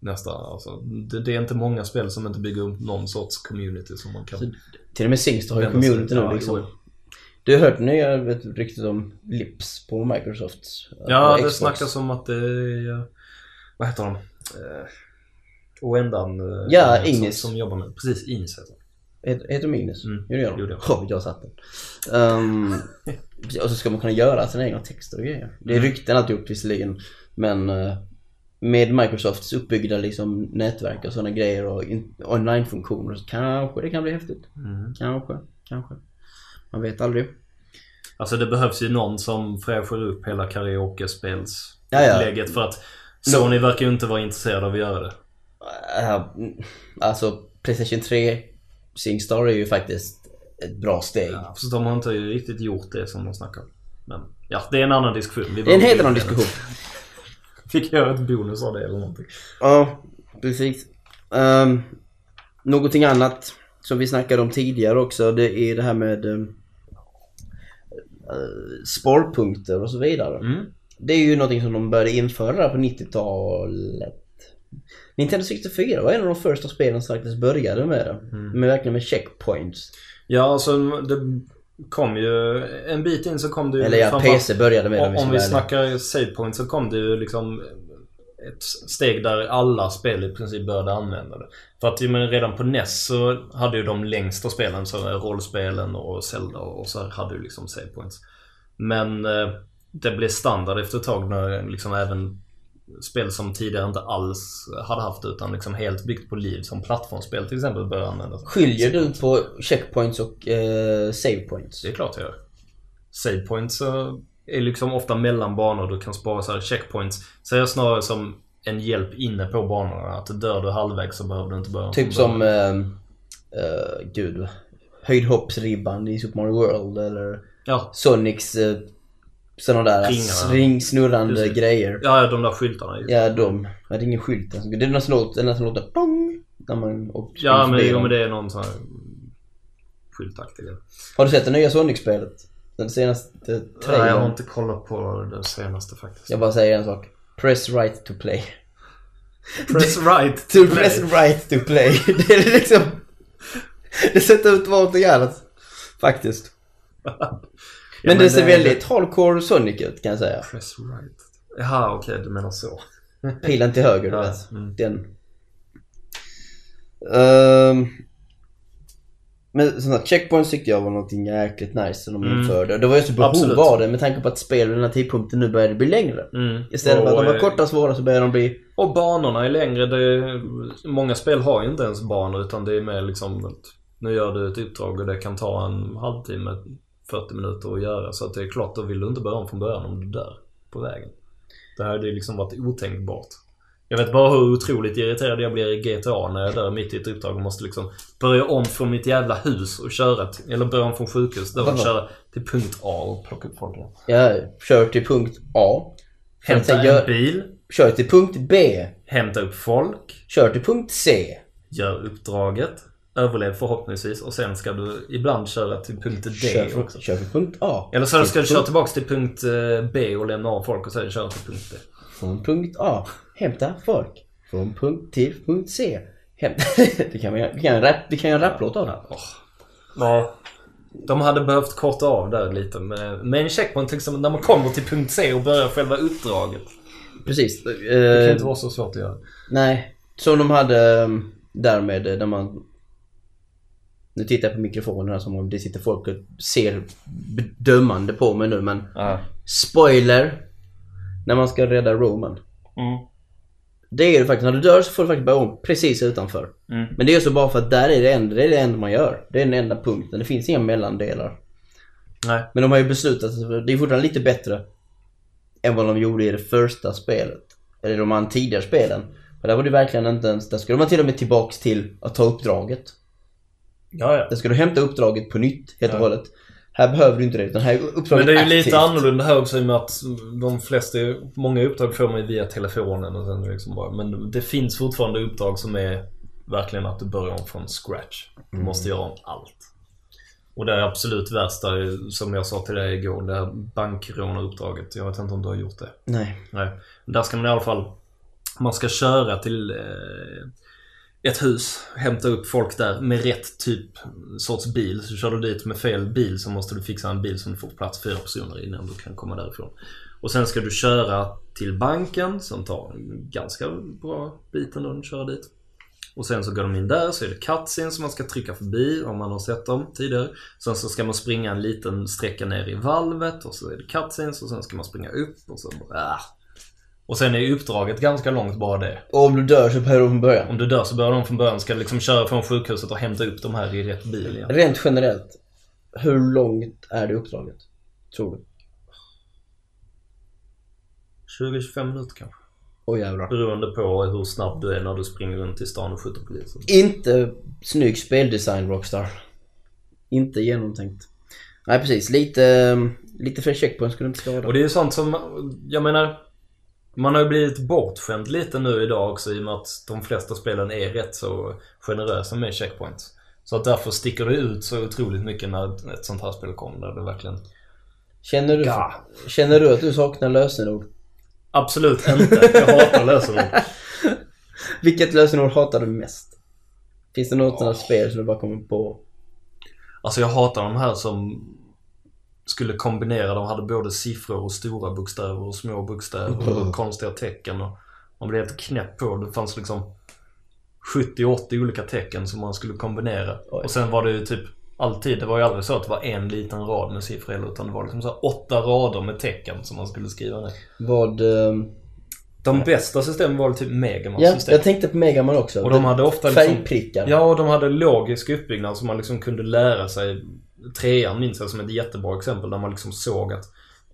Nästan, alltså. Det, det är inte många spel som inte bygger upp någon sorts community som man kan... till och med Singstar har ju community nu ja, liksom. jo. Du har hört nya ryktet om Lips på Microsoft? Ja, det snackas om att det är... Vad heter de? Eh, Oendan. eh, Ja, som, Ignis. Som jobbar med Precis, Ignis heter det. Heter heter Minus? Mm. De. Jo, det gör Oh, jag satt den. Ehm, och så ska man kunna göra sina egna texter och grejer. Det är Mm. rykten alltihop visserligen. Men eh, med Microsofts uppbyggda liksom, nätverk och sådana grejer och in- online-funktioner så kanske det kan bli häftigt. Mm. Kanske, kanske. Man vet aldrig. Alltså det behövs ju någon som fräschar upp hela Ja, ja. karaoke-spelsupplägget för att Sony verkar ju inte vara intresserad av att göra det. Uh, alltså Playstation 3 Singstar är ju faktiskt ett bra steg. Ja, fast de har inte riktigt gjort det som de snackar om. Men ja, det är en annan diskussion. Vi Det är en helt annan diskussion. Fick göra ett bonus av det eller någonting. Ja, precis. Um, någonting annat som vi snackade om tidigare också det är det här med um, sparpunkter och så vidare. Mm. Det är ju någonting som de började införa på 90-talet. Nintendo 64 var en av de första spelen som faktiskt började med det. Mm. Med verkligen med checkpoints. Ja, alltså det kom ju... En bit in så kom det ju... Eller ja, framförallt- PC började med det. Om, vi snackar save point så kom det ju liksom ett steg där alla spel i princip började använda det. För att men redan på NES så hade ju de längsta spelen, så rollspelen och Zelda och så här hade ju liksom save points. Men eh, det blev standard efter ett tag när liksom även spel som tidigare inte alls hade haft utan liksom helt byggt på liv som plattformsspel till exempel började användas. Skiljer du på checkpoints och eh, save points? Det är klart jag gör. Save points eh, är liksom ofta mellan banor. Du kan spara så här checkpoints. Ser jag snarare som en hjälp inne på banorna. Att dör du halvvägs så behöver du inte börja Typ som, eh, eh, gud, höjdhoppsribban i Super Mario World eller Ja, Sonics uh, sådana där Ringarna. ring, snurrande Precis. grejer. ja, de där skyltarna. just. Ja, de. Ja, det är ingen skylt. Alltså. Det är nästan låter, det är nästan låter pong när man Ja, men, jo, men det är någon sån här skyltaktig. Har du sett det nya Sonic-spelet? Den senaste Nej, jag har trailern? inte kollat på det senaste faktiskt. Jag bara säger en sak. Press right to play. Press right To press right to play. Det är liksom... Det sätter ut vad någonting annat. Faktiskt. Men det ser väldigt hardcore Sonic ut kan jag säga. Press right. Jaha, okej, du menar så. Pilen till höger, du Ja, vet. mm. Den. Ehm, men sådana checkpoints tyckte jag var någonting jäkligt nice som de Mm. införde. Det var ju så behov Absolut. av det med tanke på att spel vid den här tidpunkten nu började bli längre. Mm. Istället för att de var eh, korta och svåra så började de bli... Och banorna är längre. Det, många spel har ju inte ens banor utan det är mer liksom att nu gör du ett uppdrag och det kan ta en halvtimme, 40 minuter att göra. Så att det är klart, då vill du inte börja om från början om du dör på vägen. Det här hade ju liksom varit otänkbart. Jag vet bara hur otroligt irriterad jag blir i GTA när jag dör mitt i ett uppdrag och måste liksom börja om från mitt jävla hus och köra till, eller börja om från sjukhus där och köra till punkt A och plocka upp folk. Ja, kör till punkt A. Hämta en gör, bil, kör till punkt B. hämta upp folk, Kör till punkt C. Gör uppdraget, överlev förhoppningsvis och sen ska du ibland köra till punkt D Kör, också. kör till punkt A. Eller så ska du köra tillbaks till punkt eh, B och lämna av folk och sen köra till punkt D. Från punkt A. Hämta folk. Från punkt till punkt C. Hämta... det kan göra en rap, vi kan en raplåt av det. Ja. De hade behövt korta av där lite med, en checkpoint exempel när man kommer till punkt C och börjar själva uppdraget. Precis. Det kan Eh, inte vara så svårt att göra. nej. Som de hade eh, där med eh, när man... Nu tittar jag på mikrofonen här som om det sitter folk och ser dömande på mig nu men... Ja. Spoiler! När man ska rädda Roman. Mm. Det är det faktiskt. När du dör så får du faktiskt börja om precis utanför. Mm. Men det är så bara för att där är det enda, det är det enda man gör. Det är den enda punkten. Det finns inga mellandelar. Nej. Men de har ju beslutat det är fortfarande lite bättre än vad de gjorde i det första spelet. Eller de här tidigare spelen. För där var det verkligen inte ens, där skulle man till och med tillbaks till att ta uppdraget. Ja, ja. Där ska du hämta uppdraget på nytt helt och Ja. hållet. Här behöver du inte det utan här är uppdraget Men det är ju aktivt. lite annorlunda här också i och med att de flesta, många uppdrag får man ju via telefonen och sen liksom bara, men det finns fortfarande uppdrag som är verkligen att du börjar om från scratch. Du Mm. måste göra om allt. Och det är absolut värsta, som jag sa till dig igår, det här bankrånaruppdraget. Jag vet inte om du har gjort det? Nej. Nej. Där ska man i alla fall, man ska köra till eh, ett hus, hämta upp folk där med rätt typ sorts bil. Så kör du dit med fel bil så måste du fixa en bil som du får plats fyra personer innan du kan komma därifrån. Och sen ska du köra till banken som tar en ganska bra bit ändå att köra dit. Och sen så går de in där så är det cutscenes som man ska trycka förbi om man har sett dem tidigare. Sen så ska man springa en liten sträcka ner i valvet och så är det cutscenes och sen ska man springa upp och så äh. Och sen är uppdraget ganska långt bara det. Och om du dör så börjar du från början. Om du dör så börjar de från början. Ska liksom köra från sjukhuset och hämta upp de här i rätt bil igen. Rent generellt, hur långt är det uppdraget? Tror du? 20-25 minuter kanske. Åh jävlar. Beroende på hur snabb du är när du springer runt i stan och skjuter poliser. Inte snygg speldesign Rockstar. Inte genomtänkt. Nej precis, lite, lite fler checkpoints skulle inte skada. Och det är ju sånt som, jag menar man har ju blivit bortskämd lite nu idag också i och med att de flesta spelen är rätt så generösa med checkpoints. Så att därför sticker det ut så otroligt mycket när ett sånt här spel kommer där det verkligen... Känner du, Ja. känner du att du saknar lösenord? Absolut inte. Jag hatar lösenord. Vilket lösenord hatar du mest? Finns det något sånt här spel som du bara kommer på? Alltså jag hatar de här som skulle kombinera. De hade både siffror och stora bokstäver och små bokstäver och konstiga tecken. Och man blev helt knäpp på. Det fanns liksom 70-80 olika tecken som man skulle kombinera. Och sen var det ju typ alltid, det var ju aldrig så att det var en liten rad med siffror utan det var liksom så åtta rader med tecken som man skulle skriva ner. Vad... ehm, De bästa systemen var typ Megaman Ja, system. jag tänkte på Megaman också. Och de hade ofta liksom- Färgprickar. Ja, och de hade logisk uppbyggnad som man liksom kunde lära sig. Trean minns jag som ett jättebra exempel där man liksom såg att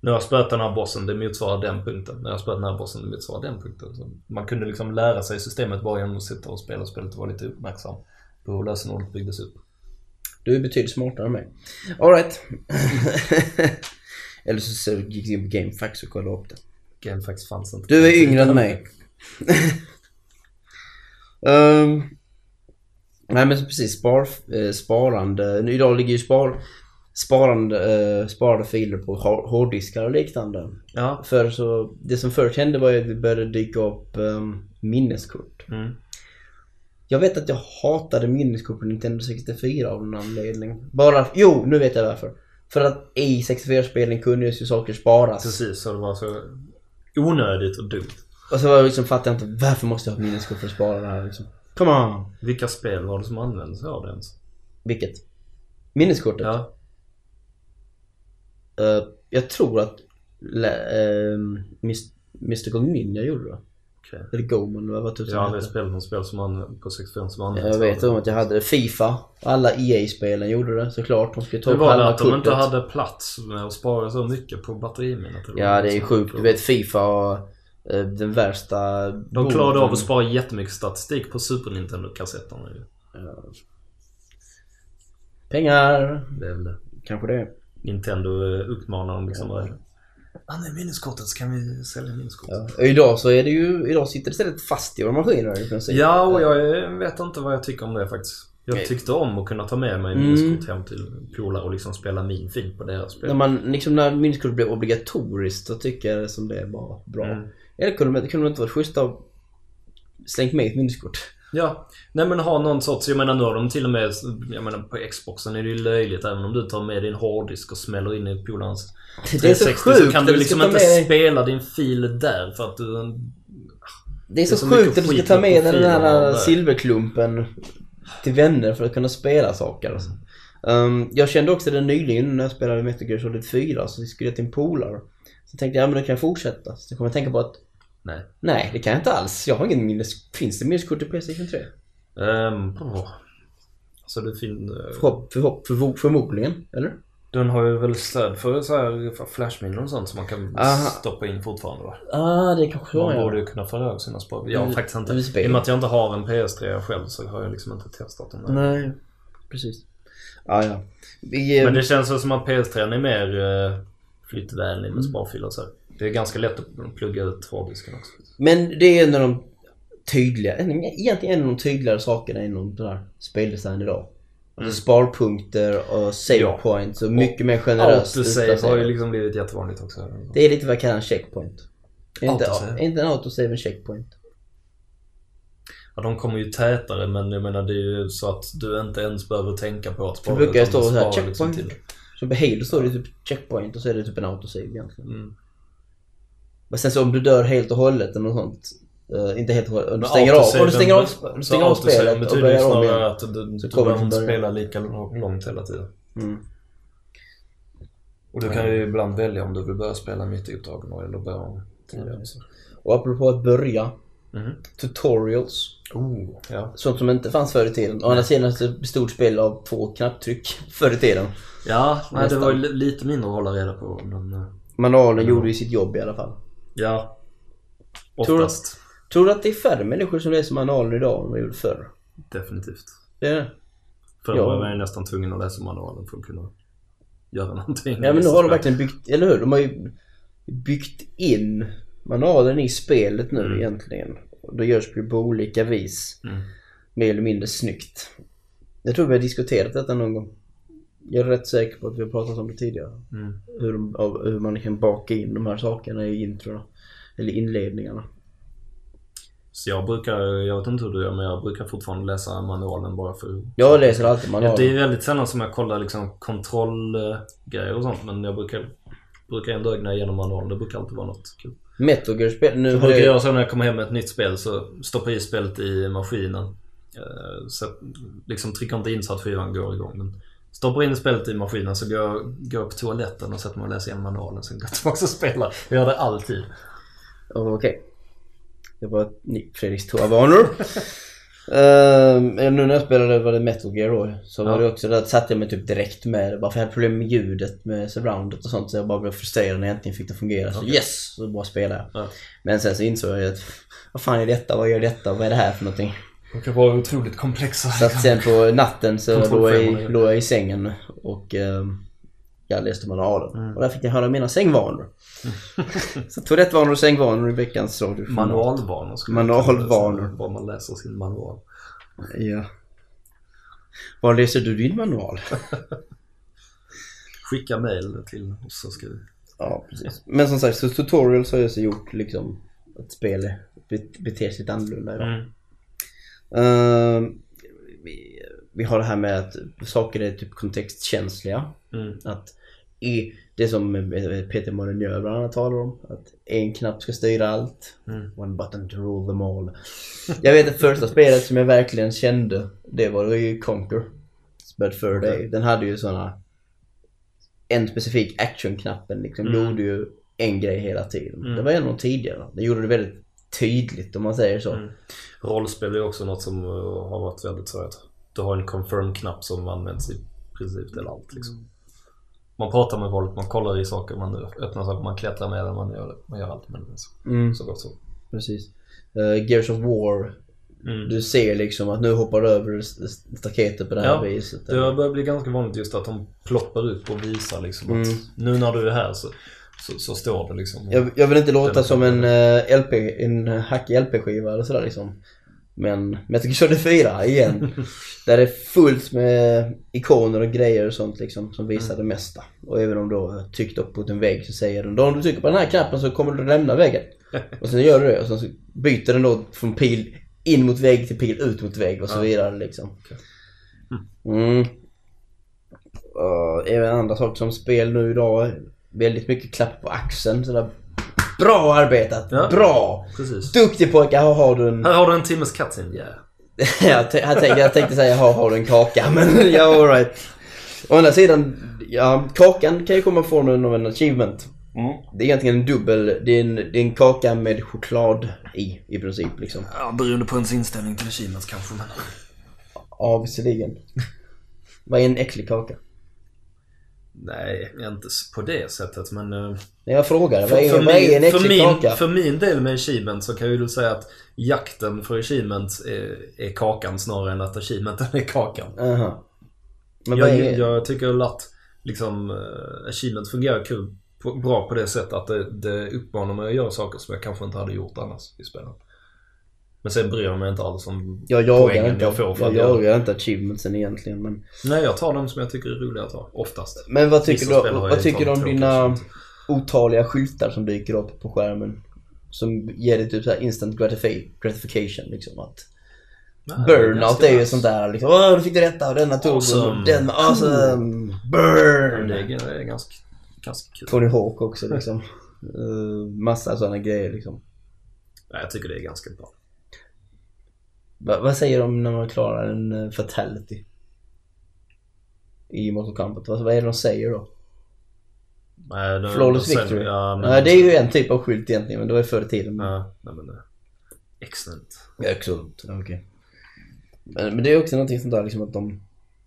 nu har jag spöat den här bossen, det motsvarar den punkten. Nu har jag spöat den här bossen, det motsvarar den punkten. Så man kunde liksom lära sig systemet bara genom att sitta och spela spelet och vara lite uppmärksam på hur lösenordet byggdes upp. Du är betydligt smartare än mig. Alright. Eller så, gick du in på GameFAQs och kollade upp det. Gamefax fanns inte. Du är yngre än mig. Ehm, nej men precis, spar, eh, sparande. Idag ligger ju spar, sparande, eh, sparade filer på hårddiskar och liknande. Ja. För så, det som först hände var att det började dyka upp um, minneskort. Mm. Jag vet att jag hatade minneskort på Nintendo 64 av någon anledning. Bara, jo nu vet jag varför. För att i 64-spelen kunde ju saker sparas. Precis, så det var så onödigt och dumt. Och så var jag liksom, fattade jag inte varför måste jag ha minneskort för att spara det här liksom. Come on! Vilka spel var det som använde sig av det ens? Vilket? Minneskortet? Ja. Eh, jag tror att uh, Mystical Ninja gjorde det. Okej. Eller Goman eller vad tusan Jag har aldrig spelat något spel som man, på 65 som använde Jag vet om att jag hade det. Fifa. Alla EA-spelen gjorde det såklart. De skulle ta Det upp var det halva att de inte hade plats med att spara så mycket på batteriminnet? Ja det är sjukt. Du vet Fifa och den värsta... De klarade av att spara jättemycket statistik på Super Nintendo-kassetterna ju. Pengar. Det är väl det. Kanske det. Nintendo eh, uppmanar dem liksom Ja. ja. Ah, minneskortet. Så kan vi sälja minneskortet? Ja. Och idag så är det ju... Idag sitter det istället fast i våra maskiner i princip. Ja, och jag eh, vet inte vad jag tycker om det faktiskt. Jag tyckte om att kunna ta med mig Mm. minneskort hem till polare och liksom spela min film på deras spel. När man liksom när minneskort blev obligatoriskt så tycker jag det som det var bra. Mm. Eller kunde det kunde inte varit schysst att slängt med ett minneskort. Ja, nej men ha någon sorts, jag menar nu har de till och med, jag menar på Xboxen är det ju löjligt även om du tar med din hårddisk och smäller in i polarens Det är så 360 sjukt så kan du liksom inte med spela din fil där för att du... Det är så, så mycket sjukt att du ska ta med den och här det. silverklumpen till vänner för att kunna spela saker. Alltså. Um, jag kände också det nyligen när jag spelade Metal Gear Solid 4 så skulle jag till en polare. Så tänkte jag, ja men då kan jag fortsätta. Så kom jag tänka på att Nej. nej, det kan jag inte alls. Jag har ingen minnes... Finns det minneskort i Playstation 3? Um, åh. Så det fin... Förhopp, förhopp, förvo- förmodligen, eller? Den har ju väl stöd för så här för flashminnen och sånt som man kan Aha. stoppa in fortfarande va? Ah, det kanske Man borde ju kunna föra över sina spår. Jag har Mm, faktiskt inte... I och med att jag inte har en PS3 själv så har jag liksom inte testat den där. Nej, precis. Ah, ja. Vi, eh, Men det känns väl som att PS3 är mer uh, flyttvänlig med Mm. sparfiler och så. här. Det är ganska lätt att plugga ut hårddisken också. Men det är en av de tydliga, en- egentligen en av de tydligare sakerna inom den här speldesign idag. Alltså sparpunkter och save Ja. points och mycket mer generöst Autosave har ju liksom blivit jättevanligt också. Det är lite vad jag kallar en checkpoint. Inte, inte en autosave en checkpoint? Ja, de kommer ju tätare men jag menar det är ju så att du inte ens behöver tänka på att spara. Det brukar stå du så här, sparar liksom checkpoint. till. Så på Halo står det typ checkpoint och så är det typ en autosave egentligen. Mm. Men sen så om du dör helt och hållet eller något sånt. Eh, inte helt och hållet. Du stänger av, om du stänger av, du stänger av spelet och börjar om snarare igen. att du, Så du kommer inte spela lika långt hela tiden. Mm. Och du kan ju ibland välja om du vill börja spela mitt i uppdragen eller börja om tidigare. Och apropå att börja. Mhm. Tutorials. Oh, ja. Sånt som inte fanns förr i tiden. Å andra sidan så bestod spel av två knapptryck förr i tiden. Ja, nej, det var lite mindre att hålla reda på. Men, eh, Manualen gjorde ju sitt jobb i alla fall. Ja. Oftast. Tror du att det är färre människor som läser manualen idag än vad gjorde förr? Definitivt. Det är det. Förr Ja. var man ju nästan tvungen att läsa manualen för att kunna göra någonting. Ja men nu har de verkligen byggt, eller hur? De har ju byggt in manualen i spelet nu Mm. egentligen. Och då görs det på olika vis. Mm. Mer eller mindre snyggt. Jag tror vi har diskuterat detta någon gång. Jag är rätt säker på att vi har pratat om det tidigare. Mm. Hur, av- hur man kan baka in de här sakerna i introna. Eller inledningarna. Så jag brukar, jag vet inte hur du gör men jag brukar fortfarande läsa manualen bara för Jag läser alltid manualen. det är väldigt sällan som jag kollar liksom kontrollgrejer och sånt men jag brukar, brukar ändå ögna igenom manualen. Det brukar alltid vara något kul. Metal Gear spel, nu Jag brukar det, göra så när jag kommer hem med ett nytt spel så stoppar jag i spelet i maskinen. Eh, Så liksom trycker inte in så att skivan går igång. Men stoppar in spelet i maskinen så går jag, går jag på toaletten och sätter mig och läser igenom manualen. Sen går jag tillbaka och spelar. Jag gör det alltid. Okej. Det var nytt Fredriks toavanor. Ehm, nu när jag spelade var det Metal Gear då. Så var Ja. det också där att satte jag mig typ direkt med det. Bara för jag hade problem med ljudet med surroundet och sånt. Så jag bara blev frustrerad när jag äntligen fick det fungera. Så Okej. yes! Så bara spelade jag. Ja. Men sen så insåg jag att vad fan är detta? Vad gör detta? Vad är det här för någonting? De kan vara otroligt komplexa. Så att sen på natten så låg jag, låg jag i sängen och ehm, jag läste manualen. Mm. Och där fick jag höra mina sängvanor. så toalettvanor och sängvanor i veckans radio. Manualvanor skulle Manualvanor. Bara man läser sin manual. Ja. Var läser du din manual? Skicka mail till oss så ska vi... ja, precis. Men som sagt, så tutorials har jag så gjort liksom att bet- beter sig lite annorlunda. Mm. Ehm, vi, vi har det här med att saker är typ kontextkänsliga. Mm. Att i det som Peter Molyneux bland annat talar om. Att en knapp ska styra allt. Mm. One button to rule them all. Jag vet att första spelet som jag verkligen kände. Det var ju Conquer. But for Okej. Day. Den hade ju såna En specifik actionknappen liksom Mm. gjorde ju en grej hela tiden. Mm. Det var en av de tidigare. Den gjorde det väldigt tydligt om man säger så. Mm. Rollspel är också något som uh, har varit väldigt så att du har en confirm-knapp som används i princip till allt liksom. Man pratar med folk, man kollar i saker, man öppnar saker, man klättrar med den, man gör, man gör allt med den. Så, Mm. så gott så. Precis. Uh, Gears of War. Mm. Du ser liksom att nu hoppar du över st- staketet på det här Ja, viset. Det har börjat bli ganska vanligt just att de ploppar upp och visar liksom att Mm. nu när du är här så, så, så står det liksom. Jag, jag vill inte låta som en eh, LP, en hackig LP-skiva eller sådär liksom. Men Metal Gear Solid 4 igen. där det är fullt med ikoner och grejer och sånt liksom som visar det mesta. Och även om du har tryckt upp mot en vägg så säger den då om du trycker på den här knappen så kommer du lämna väggen. Och sen gör du det och sen så byter den då från pil in mot vägg till pil ut mot vägg och så vidare liksom. Mm. Uh, även andra saker som spel nu idag. Väldigt mycket klapp på axeln. Sådär. Bra arbetat! Ja. Bra! Precis. Duktig pojke, här har du en... Här har du en timmes cutscene, yeah. jag, t- jag, tänkte, jag tänkte säga här har du en kaka, men ja alright. Å andra sidan, ja, kakan kan ju komma från en achievement. Det är egentligen en dubbel, det är en, det är en kaka med choklad i, i princip liksom. Ja, beroende på ens inställning till achievements kanske men... Ja, visserligen. Vad är en äcklig kaka? Nej, inte på det sättet men... eh, Jag frågar, För, för, vad är en min, för, äcklig min, kaka? för min del med achievement så kan jag ju säga att jakten för achievement är, är kakan snarare än att achievementen är kakan. Aha. Men vad Jag, är... jag tycker att liksom, uh, achievement fungerar kul, bra på det sättet att det, det uppmanar mig att göra saker som jag kanske inte hade gjort annars i spelet. Men sen bryr jag mig inte alls om Jag poängen inte, jag får för jag att jagar inte achievementsen egentligen men... Nej, jag tar dem som jag tycker är roliga att ta, oftast. Men vad tycker Vissa du, vad tycker du om dina otaliga skyltar som dyker upp på skärmen? Som ger dig typ så här instant gratifi- gratification liksom att Nej, Burnout är ju sånt där liksom Åh du fick det rätta och denna tog Awesome. och den awesome Burn! Det är, det är ganska, ganska kul. Tony Hawk också liksom uh, Massa sådana grejer liksom Ja, jag tycker det är ganska bra. Va, vad säger de när man klarar en eh, fatality? I Mortal Kombat. Vad, vad är det de säger då? Nej, det- Flawless sen- victory? Ja, men, Ja, det är ju en typ av skylt egentligen, men det var ju förr i tiden. Ja, nej, men, excellent. Excellent. Okej. Men, men det är också någonting sånt där liksom att de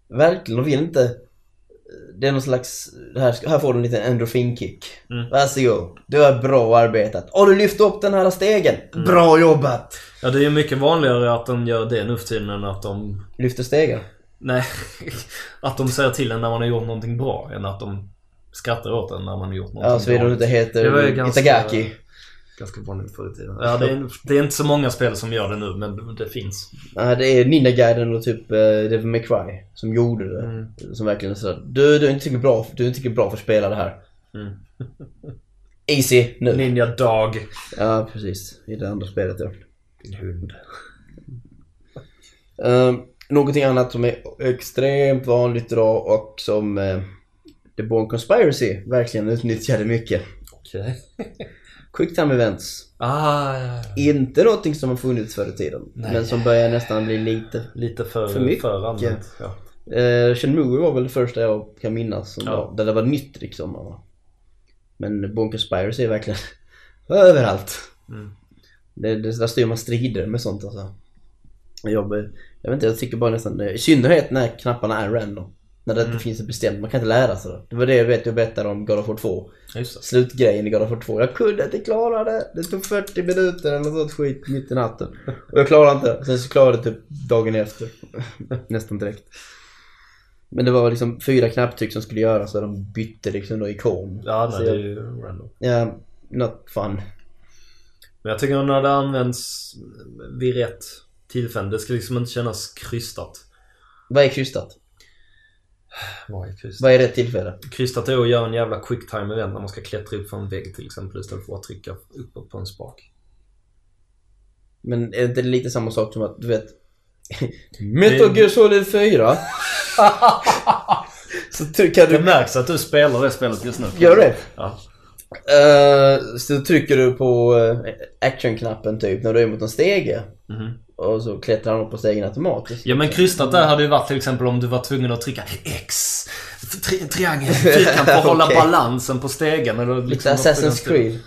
verkligen, de vill inte det är någon slags, här, här får du en liten endorfinkick. Mm. Varsågod. Du har bra arbetat. Och du lyfte upp den här stegen. Mm. Bra jobbat! Ja, det är ju mycket vanligare att de gör det nu för tiden än att de... Lyfter stegar. Nej, att de säger till en när man har gjort någonting bra än att de skrattar åt en när man har gjort någonting Ja, såvida bra. du inte heter ju ganska- Itagaki. Ganska vanligt förr i tiden. Ja, det är, det är inte så många spel som gör det nu, men det finns. Nej, det är Ninja Gaiden och typ uh, Devil May Cry som gjorde det. Mm. Som verkligen sådär, du, du är inte tillräckligt bra, du är inte tillräckligt bra för att spela det här. Mm. Easy nu. Ninja Dog. Ja, precis. I det andra spelet ja. Din hund. Um, någonting annat som är extremt vanligt idag och som uh, The Born Conspiracy verkligen utnyttjade mycket. Okej. Quick time events. Ah, ja, ja. Inte någonting som har funnits förr i tiden. Nej. Men som börjar nästan bli lite... Lite för, För mycket. för använt. Ja. Uh, Shenmue var väl det första jag kan minnas som Ja. var, där det var nytt liksom. Men Born Conspiracy är verkligen överallt. Mm. Det, det, där styr man strider med sånt alltså. Jag, jag vet inte, jag tycker bara nästan. I synnerhet när knapparna är random. När det Mm. inte finns ett bestämt, man kan inte lära sig det. Det var det jag vet jag berättade om God of War 2. Just det. Slutgrejen i God of War 2. Jag kunde inte klara det. Det tog 40 minuter eller något sånt skit mitt i natten. Och jag klarade inte. Sen så klarade jag det typ dagen efter. Nästan direkt. Men det var liksom fyra knapptryck som skulle göras så de bytte liksom då ikon. Ja, Så nej, det är ju random. Ja, not fun. Men jag tycker när det används vid rätt tillfälle, det ska liksom inte kännas krystat. Vad är krystat? Vad är krystat? Vad är rätt tillfälle? Krystat är att göra en jävla quick time event när man ska klättra upp för en vägg till exempel istället för att trycka uppåt på en spak. Men är inte det lite samma sak som att, du vet... Metal Gear Solid 4. så Det du... märks att du spelar det spelet just nu. Gör det? Ja. Eh, så trycker du på uh, actionknappen typ när du är mot en stege. Mhm. Och så klättrar han upp på stegen automatiskt. Ja men krystat där hade ju varit till exempel om du var tvungen att trycka X, tri triangel, fyrkant för att hålla Okej. balansen på stegen eller Lite liksom den Assassin's. Creed.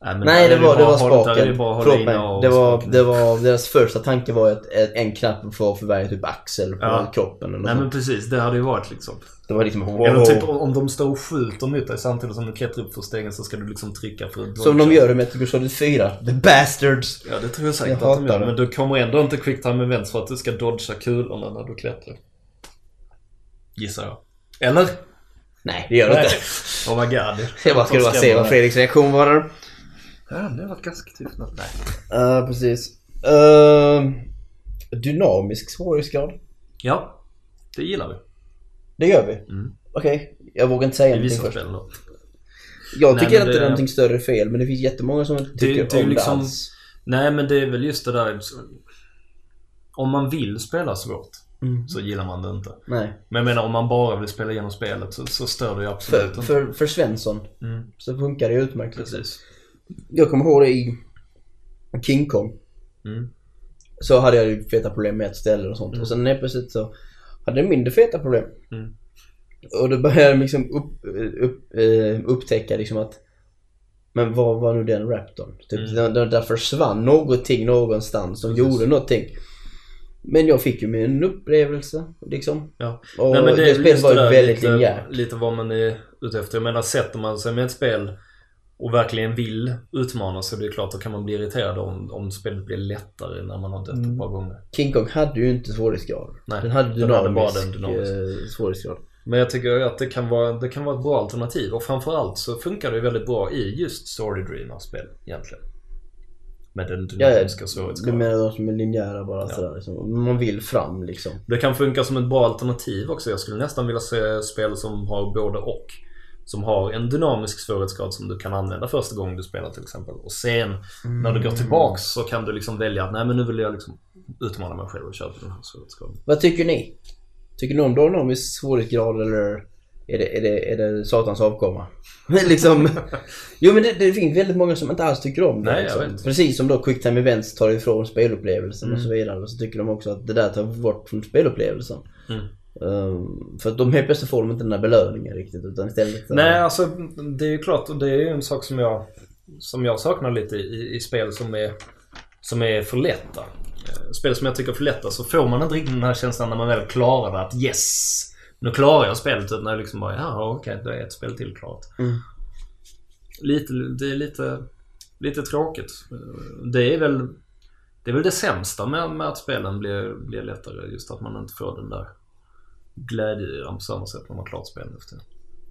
Nej, det var, det var att spaken. det att Förlåt mig. Det var, spaken. det var, deras första tanke var att en knapp för varje typ axel på Ja. kroppen eller Nej något men precis, det hade ju varit liksom. Det var liksom wow. Eller typ om de står och skjuter mot dig samtidigt som du klättrar upp för stegen så ska du liksom trycka för att Som de gör i Metal Gear Solid 4. The bastards! Ja det tror jag säkert Jag att de gör. det. Men du kommer ändå inte quick time events för att du ska dodga kulorna när du klättrar. Gissar jag. Eller? Nej, det gör det inte. Oh my god. Jag bara skulle bara se vad Fredriks reaktion var där. Ja, det har varit ganska tystnad. Nej. Ja, precis. Uh, dynamisk svårighetsgrad. Ja, det gillar vi. Det gör vi. Mm. Okej, jag vågar inte säga I någonting först. spel då. Jag Nej, tycker inte det- det är någonting större fel, men det finns jättemånga som inte tycker det ju om liksom- det alls. Nej men det är väl just det där. Om man vill spela svårt Mm. så gillar man det inte. Nej. Men jag menar om man bara vill spela igenom spelet så, så stör det ju absolut För, inte. för, för Svensson Mm, så funkar det utmärkt. liksom. precis. Jag kommer ihåg det i King Kong. Mm. Så hade jag ju feta problem med ett ställe och sånt. Mm. Och sen helt plötsligt så hade jag mindre feta problem. Mm. Och då började jag liksom upp, upp, eh, upptäcka liksom att Men vad var nu den raptorn? Typ, Mm. där, där, försvann någonting någonstans som gjorde någonting. Men jag fick ju min upplevelse liksom. Ja. Och Nej, men det, det, spelet var ju väldigt linjärt. lite vad man är ute efter. Jag menar sätter man sig med ett spel och verkligen vill utmana så det är klart då kan man bli irriterad om, om spelet blir lättare när man har dött Mm. ett par gånger. King Kong hade ju inte svårighetsgrad. Nej, den hade den dynamisk, hade bara den dynamisk. eh, svårighetsgrad. Men jag tycker att det kan, vara, det kan vara ett bra alternativ och framförallt så funkar det väldigt bra i just Story Dreamers-spel egentligen. Med den Ja, ja, dynamiska du svårighetsgraden. menar de som är linjära bara Ja. sådär liksom. Om Man vill fram liksom. Det kan funka som ett bra alternativ också. Jag skulle nästan vilja se spel som har både och. Som har en dynamisk svårighetsgrad som du kan använda första gången du spelar till exempel. Och sen när du går tillbaks så kan du liksom välja att nej men nu vill jag liksom utmana mig själv och köra på den här svårighetsgraden. Vad tycker ni? Tycker ni om dynamisk svårighetsgrad eller är det, är det, är det satans avkomma? liksom, jo men det, det finns väldigt många som inte alls tycker om det. Nej, liksom. Precis som då quicktime events tar ifrån spelupplevelsen och Mm. så vidare. Och så tycker de också att det där tar bort från spelupplevelsen. Mm. Um, för att de helt plötsligt får de inte den där belöningen riktigt utan istället... uh, Nej, alltså det är ju klart och det är ju en sak som jag, som jag saknar lite i, i spel som är, som är för lätta. Eh, Spel som jag tycker är för lätta så får man inte riktigt den här känslan när man väl klarar det att yes! Nu klarar jag spelet utan när jag liksom bara ja okej, då är ett spel till klart. Mm. Lite, det är lite, lite tråkigt. Eh, Det är väl det är väl det sämsta med, med att spelen blir, blir lättare. Just att man inte får den där glädjeyran på samma sätt när man klarat spelen efter.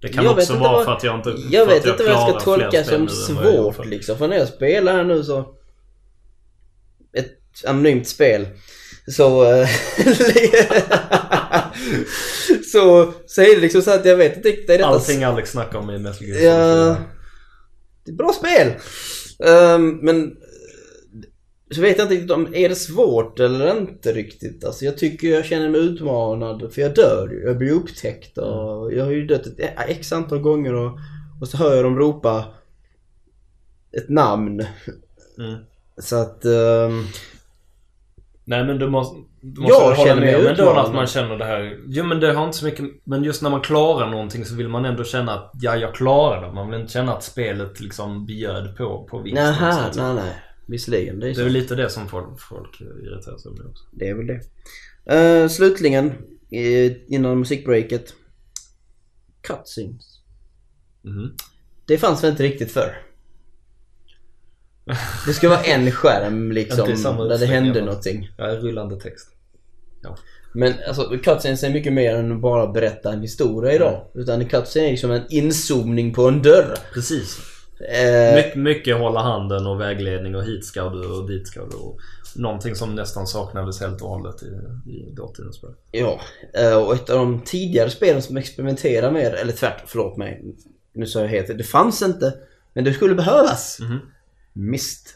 Det kan Jag också vara vad- för att jag inte... Jag vet att inte vad jag ska tolka spel som nu jag svårt liksom. För när jag spelar här nu så... Ett anonymt spel. Så... eh, så, så är det liksom så att jag vet inte riktigt. Är detta Allting Alex snackar om i Metal Gear Ja. Solid 4. Det är ett bra spel. Ehm, men... Så vet jag inte riktigt om, är det svårt eller inte riktigt? Alltså jag tycker jag känner mig utmanad för jag dör ju. Jag blir upptäckt och jag har ju dött ett x antal gånger och, och så hör jag dem ropa ett namn. Mm. Så att... ehm, Nej men du måste, du måste Jag hålla med om ändå att man känner det här. Jo men det har inte så mycket, men just när man klarar någonting så vill man ändå känna att ja, jag klarar det. Man vill inte känna att spelet liksom bjöd på, på så att- nej nej. Visserligen, det är Det är väl lite det som folk, folk irriterar sig med också. Det är väl det. Uh, slutligen, innan musikbreaket. Cutscenes. Mhm. Det fanns väl inte riktigt förr? Det ska vara en skärm liksom, samma där det hände någonting. Ja, rullande text. Men alltså, cutscenes är mycket mer än att bara berätta en historia idag. Utan en cutscene är liksom en inzoomning på en dörr. Precis. Eh, My, mycket hålla handen och vägledning och hit ska du och dit ska du. Och någonting som nästan saknades helt och hållet i, i dåtidens spel. Ja, eh, och ett av de tidigare spelen som experimenterar med, eller tvärt, förlåt mig. Nu sa jag helt det fanns inte, men det skulle behövas. Mhm. Mist.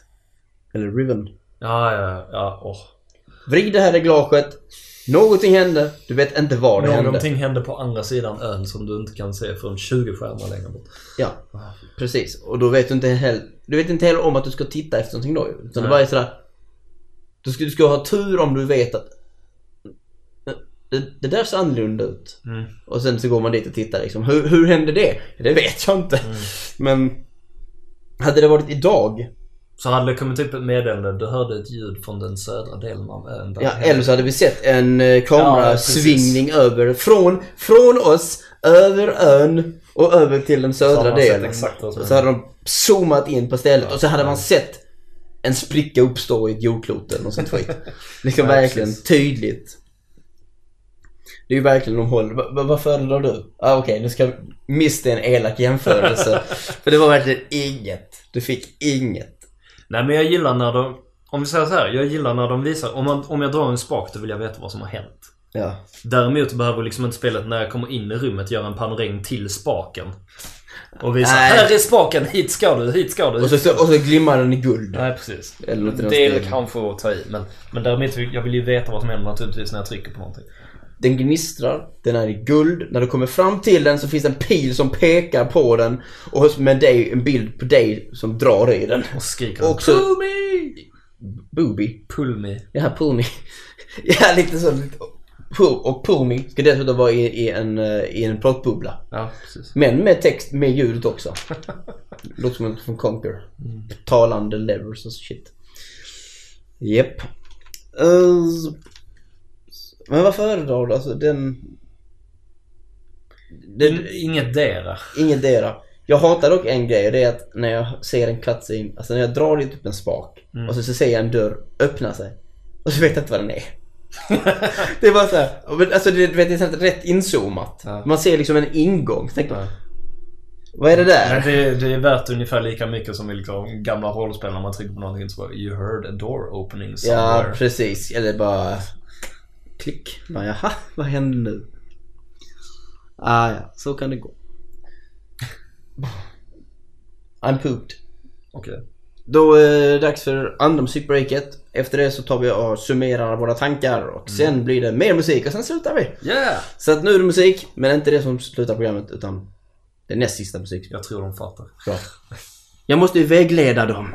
Eller Riven. Ja, ja, ja. Åh. Vrid det här reglaget. Någonting hände, du vet inte vad det hände. Någonting hände på andra sidan ön som du inte kan se från 20 skärmar längre bort. Ja, precis. Och då vet du inte heller, du vet inte heller om att du ska titta efter någonting då. Utan det bara är sådär. Du ska, du ska ha tur om du vet att det, det där ser annorlunda ut. Mm. Och sen så går man dit och tittar liksom. Hur, hur hände det? Det vet jag inte. Mm. Men hade det varit idag. Så hade det kommit upp ett meddelande. Du hörde ett ljud från den södra delen av ön. Ja, eller så hade vi sett en eh, Ja, kamerasvingning över, från, från oss, över ön och över till den Så södra sett delen. exakt Och så hade de zoomat in på stället och så hade Ja. man sett en spricka uppstå i ett jordklot eller något sånt skit. Liksom Ja, verkligen precis. tydligt. Det är ju verkligen de håller. Va- vad föredrar du? Ah, Okej, nu ska missa en elak jämförelse. För det var verkligen inget. Du fick inget. Nej men jag gillar när de... Om vi säger så här, jag gillar när de visar... Om, man, om jag drar en spak då vill jag veta vad som har hänt. Ja. Däremot behöver liksom inte spelet när jag kommer in i rummet göra en panorering till spaken. Och visa Nej. här är spaken, hit ska du, hit ska du. Och så, och så glimmar den i guld. Nej precis. Eller något Det är kanske att ta i men, men däremot jag vill ju veta vad som händer naturligtvis när jag trycker på någonting. Den gnistrar, den är i guld. När du kommer fram till den så finns det en pil som pekar på den. Och med dig, en bild på dig som drar i den. Och skriker Och så- Pull me! Booby. Pull me. Ja, pull me. ja, lite så. Lite. Pull, och pull me ska dessutom vara i, i en, eh, i en pratbubbla. Ja precis. Men med text, med ljudet också. Låter som en från Conquer. Talande levers och shit. Japp. Uh, men vad föredrar du? Alltså den... Den inget dera. Ingetdera. Jag hatar dock en grej och det är att när jag ser en cutscene, alltså när jag drar dit upp en spak Mm. och så, så ser jag en dörr öppna sig. Och så vet jag inte vad den är. det är bara såhär, alltså det, vet, det är så här rätt inzoomat. Ja. Man ser liksom en ingång. Så tänker man, Ja. vad är det där? Men det, det är värt ungefär lika mycket som i liksom gamla rollspel när man trycker på någonting så bara You heard a door opening Ja, somewhere. precis. Eller bara klick. Bara, jaha, vad händer nu? Ah, ja, så kan det gå. I'm pooped. Okej. Då är det dags för andra musikbreaket. Efter det så tar vi och summerar våra tankar och sen blir det mer musik och sen slutar vi. Yeah! Så att nu är det musik, men inte det som slutar programmet utan det näst sista musik. Jag tror de fattar. Bra. Jag måste ju vägleda dem.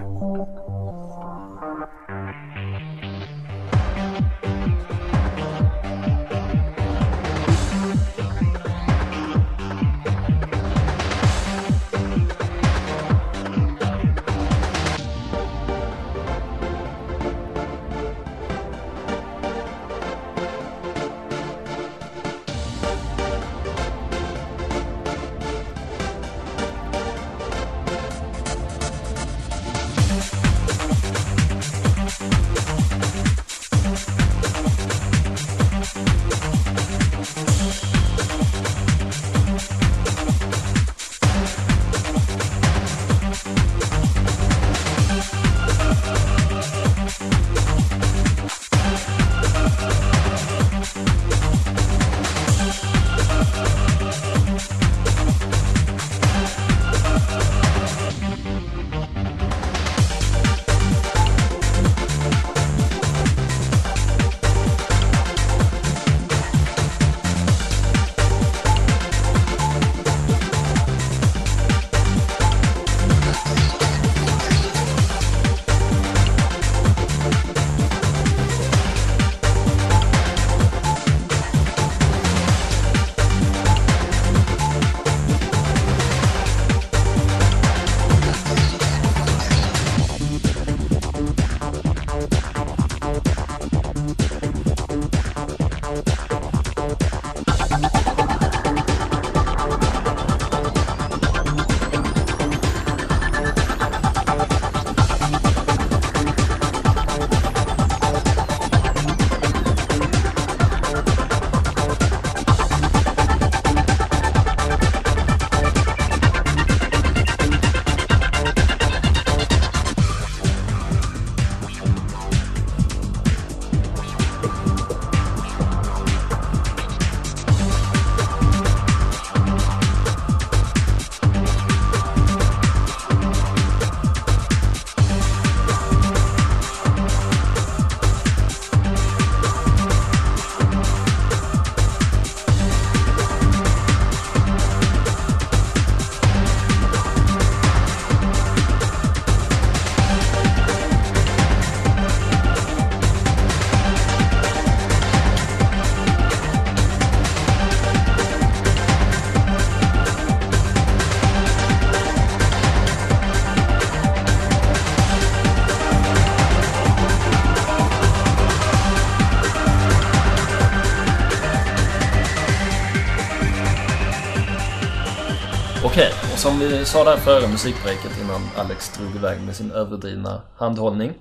Som vi sa där före musikbreaket innan Alex drog iväg med sin överdrivna handhållning.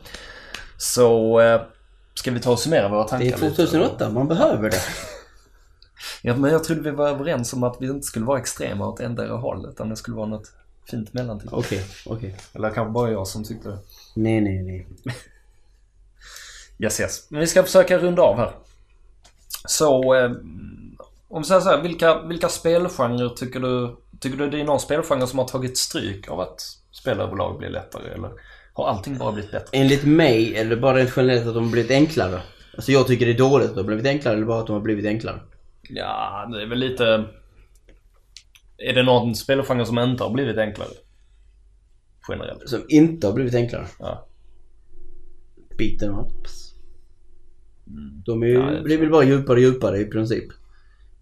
Så eh, ska vi ta och summera våra tankar Det är 2008, man behöver det. Ja, men jag trodde vi var överens om att vi inte skulle vara extrema åt endera håll, utan det skulle vara något fint mellanting. Okej, okej. Eller kanske bara jag som tyckte det. Nej, nej, nej. Yes, yes. Men vi ska försöka runda av här. Så, eh, om vi säger så här, vilka, vilka spelgenrer tycker du, tycker du det är någon spelgenre som har tagit stryk av att spel överlag blir lättare? Eller har allting bara blivit bättre? Enligt mig, eller bara rent generellt att de har blivit enklare? Alltså jag tycker det är dåligt att de har blivit enklare, eller bara att de har blivit enklare? Ja, det är väl lite... Är det någon spelgenre som inte har blivit enklare? Generellt. Som inte har blivit enklare. Ja. Beaten ups. De är ju, Ja, det blir väl bara djupare och djupare i princip.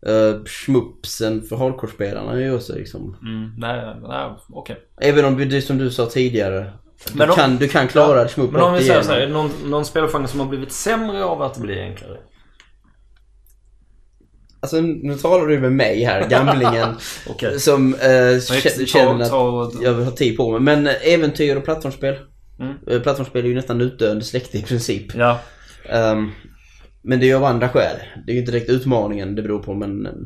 Uh, schmupsen för hardcore-spelarna ju också liksom... Mm, nej, nej, okej. Även om det som du sa tidigare. Du, Men om- kan, du kan klara ett schmupp Men om vi säger så här, är det någon, någon spelgenre som har blivit sämre av att det blir enklare? Alltså nu talar du med mig här, gamlingen. Okej. Som ta- känner att ta- jag vill ha tid på mig. Men eh, äventyr och plattformsspel. Mm. Eh, Plattformsspel är ju nästan utdöende släkte i princip. Ja. Ehm, men det är ju av andra skäl. Det är ju inte direkt utmaningen det beror på men... mm,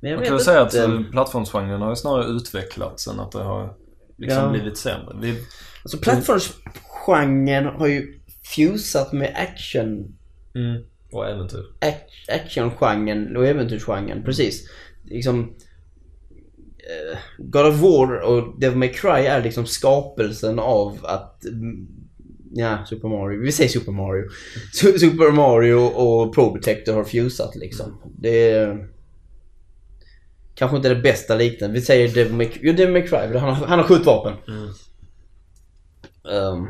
men jag Man kan väl säga att eh, plattformsgenren har ju snarare utvecklats än att det har liksom Ja. blivit sämre. Vi, Alltså plattformsgenren har ju fusat med action... mm. Och äventyr. ac- Actiongenren och äventyrsgenren, precis. Liksom... eh, God of War och Devil May Cry är liksom skapelsen av att mm, Ja, Super Mario. Vi säger Super Mario. Su- Super Mario och Probotector har fusat liksom. Det är... Kanske inte det bästa liknande. Vi säger Devil May, jo, Devil för Han har, han har skjutvapen. Mm. Ehm,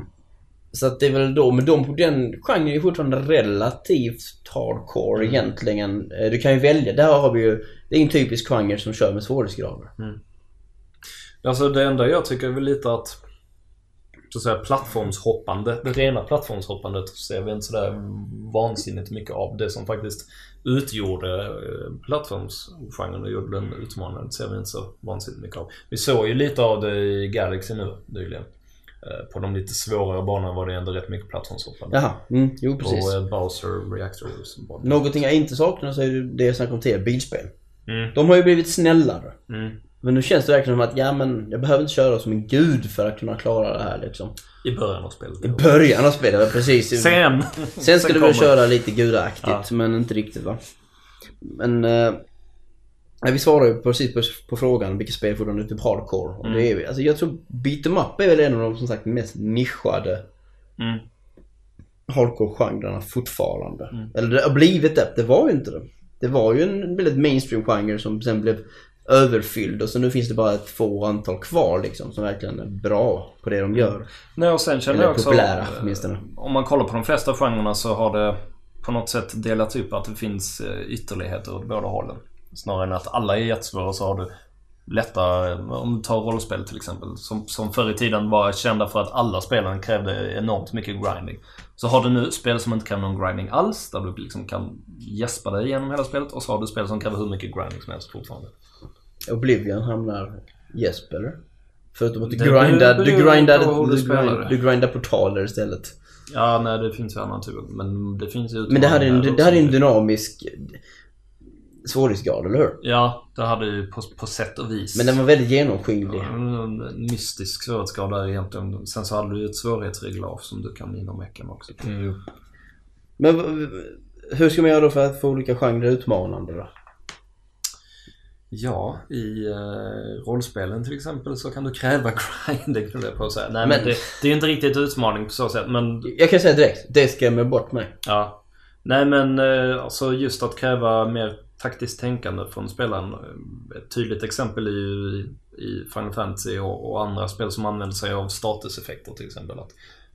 så att det är väl då, men de, den genren är fortfarande relativt hardcore Mm. egentligen. Eh, Du kan ju välja, där har vi ju, det är en typisk genre som kör med svårighetsgrader. Alltså det enda jag tycker är väl lite att så att säga plattformshoppande, det rena plattformshoppandet ser vi inte sådär vansinnigt mycket av. Det som faktiskt utgjorde eh, plattformsgenren och gjorde den utmanande ser vi inte så vansinnigt mycket av. Vi såg ju lite av det i Galaxy nu nyligen. Eh, På de lite svårare banorna var det ändå rätt mycket plattformshoppande. Jaha, mm, jo precis. Och eh, Bowser Reactors. Någonting jag inte saknar så är det jag snackade om tidigare, bilspel. Mm. De har ju blivit snällare. Mm. Men nu känns det verkligen som att, ja men jag behöver inte köra som en gud för att kunna klara det här liksom. I början av spelet. I början av spelet, precis. Sen! Sen skulle vi väl kommer- köra lite gudaktigt, Ja. men inte riktigt va. Men... Eh, vi svarar ju precis på, på frågan vilka spel fortfarande är typ hardcore. Och det är, alltså, jag tror beat em up är väl en av de som sagt mest nischade Mm. hardcore-genrerna fortfarande. Mm. Eller det har blivit det, det var ju inte det. Det var ju en väldigt mainstream-genre som sen blev överfylld och så nu finns det bara ett få antal kvar liksom som verkligen är bra på det de gör. Nej, och sen känner Eller jag också... populära, eh, åtminstone. Om man kollar på de flesta genrerna så har det på något sätt delats upp att det finns eh, ytterligheter åt båda hållen. Snarare än att alla är jättesvåra så har du lätta, om du tar rollspel till exempel, som, som förr i tiden var kända för att alla spelen krävde enormt mycket grinding. Så har du nu spel som inte kräver någon grinding alls, där du liksom kan gäspa dig igenom hela spelet. Och så har du spel som kräver hur mycket grinding som helst fortfarande. Oblivion hamnar Jesper eller? Förutom att du Det grindar, du grindar, du du, spelar grind, det. du grindar portaler istället. Ja, nej det finns ju annan tur. Men det finns ju Men det en, det hade en också. dynamisk svårighetsgrad, eller hur? Ja, det hade ju på, på sätt och vis. Men den var väldigt genomskinlig. En mystisk svårighetsgrad där egentligen. Sen så hade du ju ett svårighetsreglage som du kan inom mecken också. Men v- v- hur ska man göra då för att få olika genrer utmanande då? Ja, i eh, rollspelen till exempel så kan du kräva grinding höll jag på att säga. Nej men, Men- det, det är inte riktigt utmaning på så sätt men Jag kan säga direkt, det skrämmer bort mig. ja. Nej men eh, alltså just att kräva mer taktiskt tänkande från spelaren. eh, Ett tydligt exempel är ju i, i Final Fantasy och, och andra spel som använder sig av statuseffekter till exempel. Att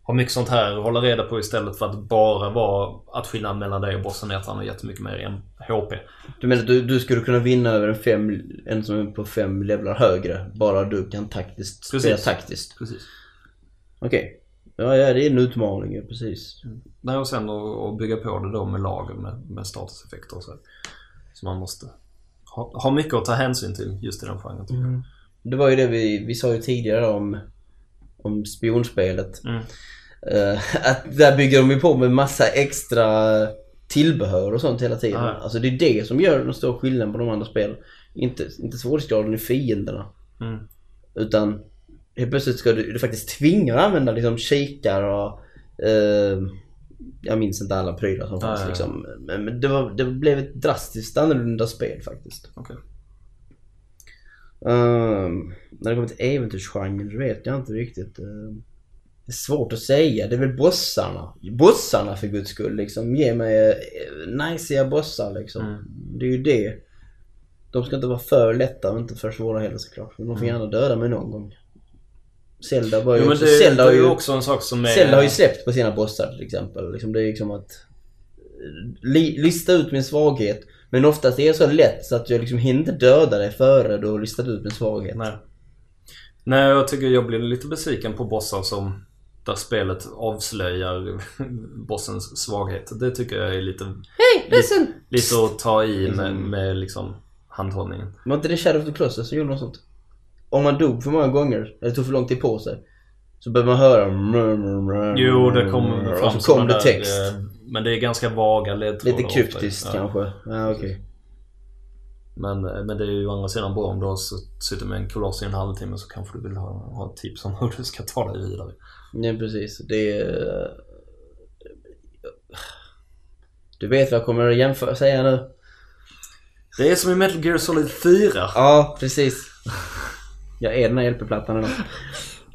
ha mycket sånt här att hålla reda på istället för att bara vara att skillnaden mellan dig och bossen är att han har jättemycket mer än HP. Du menar att du, du skulle kunna vinna över en, fem, en som är på fem levlar högre, bara du kan taktiskt spela Precis. taktiskt? Precis. Okej. Ja, ja, det är en utmaning, ja, precis. Nej, och sen att bygga på det då med lager med, med statuseffekter och så. Så man måste ha, ha mycket att ta hänsyn till just i den genren tycker jag. Det var ju det vi, vi sa ju tidigare om, om spionspelet. Mm. Eh, att där bygger de ju på med massa extra tillbehör och sånt hela tiden. Ja. Alltså det är det som gör den stora skillnaden på de andra spelen. Inte, inte svårighetsgraden i fienderna. Mm. Utan helt plötsligt ska du, du faktiskt tvinga att använda liksom kikar och eh, jag minns inte alla prylar som fanns ja, ja. liksom. Men, det, var, det blev ett drastiskt annorlunda spel faktiskt. Okej. Ehm, när det kommer till äventyrsgenren vet jag inte riktigt. Ehm, det är svårt att säga. Det är väl bossarna. Bossarna för guds skull liksom. Ge mig uh, najsiga bossar liksom. Mm. Det är ju det. De ska inte vara för lätta och inte för svåra heller såklart. Men de får gärna döda mig någon gång. Zelda var ju Jo, också... det, Zelda det är ju ju, också en sak som är... Zelda har ju släppt på sina bossar till exempel. Liksom, det är liksom att li, lista ut min svaghet. Men oftast är det så lätt så att jag liksom hinner inte döda dig före du har listat ut min svaghet. Nej. Nej, jag tycker jag blir lite besviken på bossar som där spelet avslöjar bossens svaghet. Det tycker jag är lite, Hej, ledsen! lite att ta i med, med liksom handhållningen. Var inte det Shadow of the Colossus som gjorde något sånt? Om man dog för många gånger, eller tog för lång tid på sig. Så behöver man höra Jo, det kom fram Och så kom det där, text. eh, Men det är ganska vaga ledtrådar. Lite kryptiskt Ja. kanske. Ja, okej. Men, men det är ju å andra sidan bra om du har sutt- suttit med en koloss i en halvtimme så kanske du vill ha, ha tips om hur du ska ta dig vidare. Ja, precis. Det är... Du vet vad jag kommer att jämföra, säga nu? Det är som i Metal Gear Solid 4. Ja, precis. Jag är den här LP-plattan idag.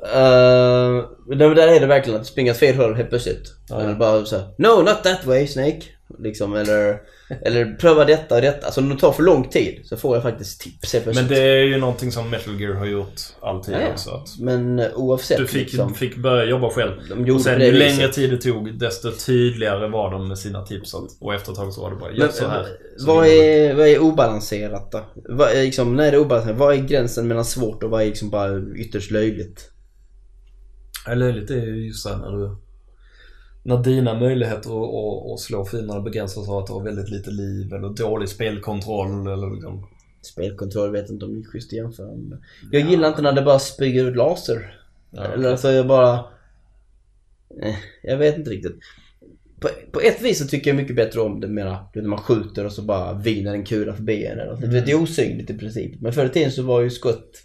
Uh, där, är det verkligen att springa åt fel håll helt plötsligt. Ja. Eller bara så här, No, not that way Snake. Liksom, eller, eller pröva detta och detta. Alltså om det tar för lång tid så får jag faktiskt tips helt Men det är ju någonting som Metal Gear har gjort alltid Ja, också. Att Men eh, oavsett du fick, liksom. fick börja jobba själv. Och sen ju längre tid det tog desto tydligare var de med sina tips. Och efter ett tag så var det bara, gör så här. Så vad, är, vad är obalanserat då? Vad är liksom, när är det obalanserat? Vad är gränsen mellan svårt och vad är liksom bara ytterst löjligt? Ja, löjligt är ju just det här när du... När dina möjligheter att, att, slå fienderna begränsas av att du har väldigt lite liv eller dålig spelkontroll eller liksom... Spelkontroll vet inte om det är schysst att jämföra med. Jag gillar inte när det bara spyr ut laser. Ja, Eller alltså jag bara... Eh, jag vet inte riktigt. På, på ett vis så tycker jag mycket bättre om det mera, när man skjuter och så bara viner en kula förbi en eller något. Du vet, det är osynligt i princip. Men förr i tiden så var ju skott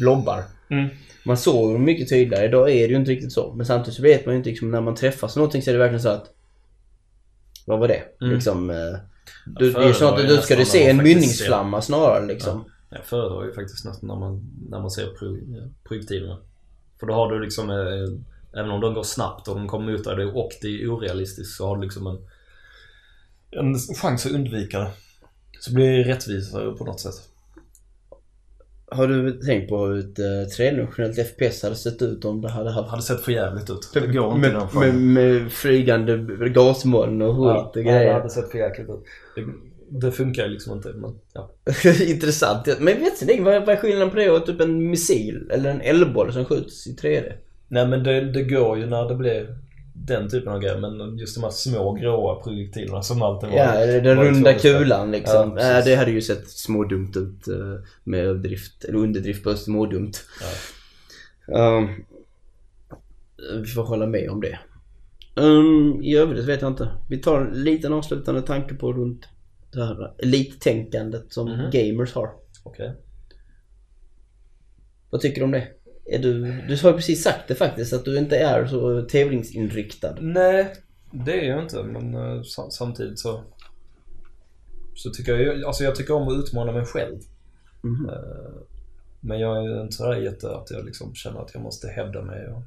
blobbar. Mm. Man såg dem mycket tydligare. Idag är det ju inte riktigt så. Men samtidigt så vet man ju inte liksom, när man träffas någonting så är det verkligen så att... Vad var det? Mm. Liksom... Eh, du, det är snart du ska du se en mynningsflamma snarare liksom. Jag föredrar ju faktiskt nästan när man, när man ser pro- projektilerna. För då har du liksom, eh, även om de går snabbt och de kommer mot dig och det är orealistiskt så har du liksom en, en chans att undvika det. Så blir det rättvisare på något sätt. Har du tänkt på hur ett uh, tredimensionellt FPS hade sett ut om det hade haft hade sett för jävligt ut. Det går inte med, med, med flygande gasmoln och skit Ja, och ja, det grejer. hade sett för jäkligt ut. Det, det funkar ju liksom inte men ja. Intressant. Men vet du vad, vad är skillnaden på det och typ en missil eller en eldboll som skjuts i 3D? Nej men det, det går ju när det blir den typen av grejer men just de här små gråa projektilerna som alltid var Ja, den var runda kulan liksom. Ja, precis. det hade ju sett smådumt ut eh, med överdrift, eller underdrift på smådumt. Ja. Um, vi får hålla med om det. Um, I övrigt vet jag inte. Vi tar en liten avslutande tanke på runt det här elittänkandet som Mhm. gamers har. Okej. Vad tycker du om det? Du, du har precis sagt det faktiskt, att du inte är så tävlingsinriktad. Nej, det är jag inte men eh, sam- samtidigt så så tycker jag alltså jag tycker om att utmana mig själv. Eh, Men jag är inte sådär jätte att jag liksom känner att jag måste hävda mig och,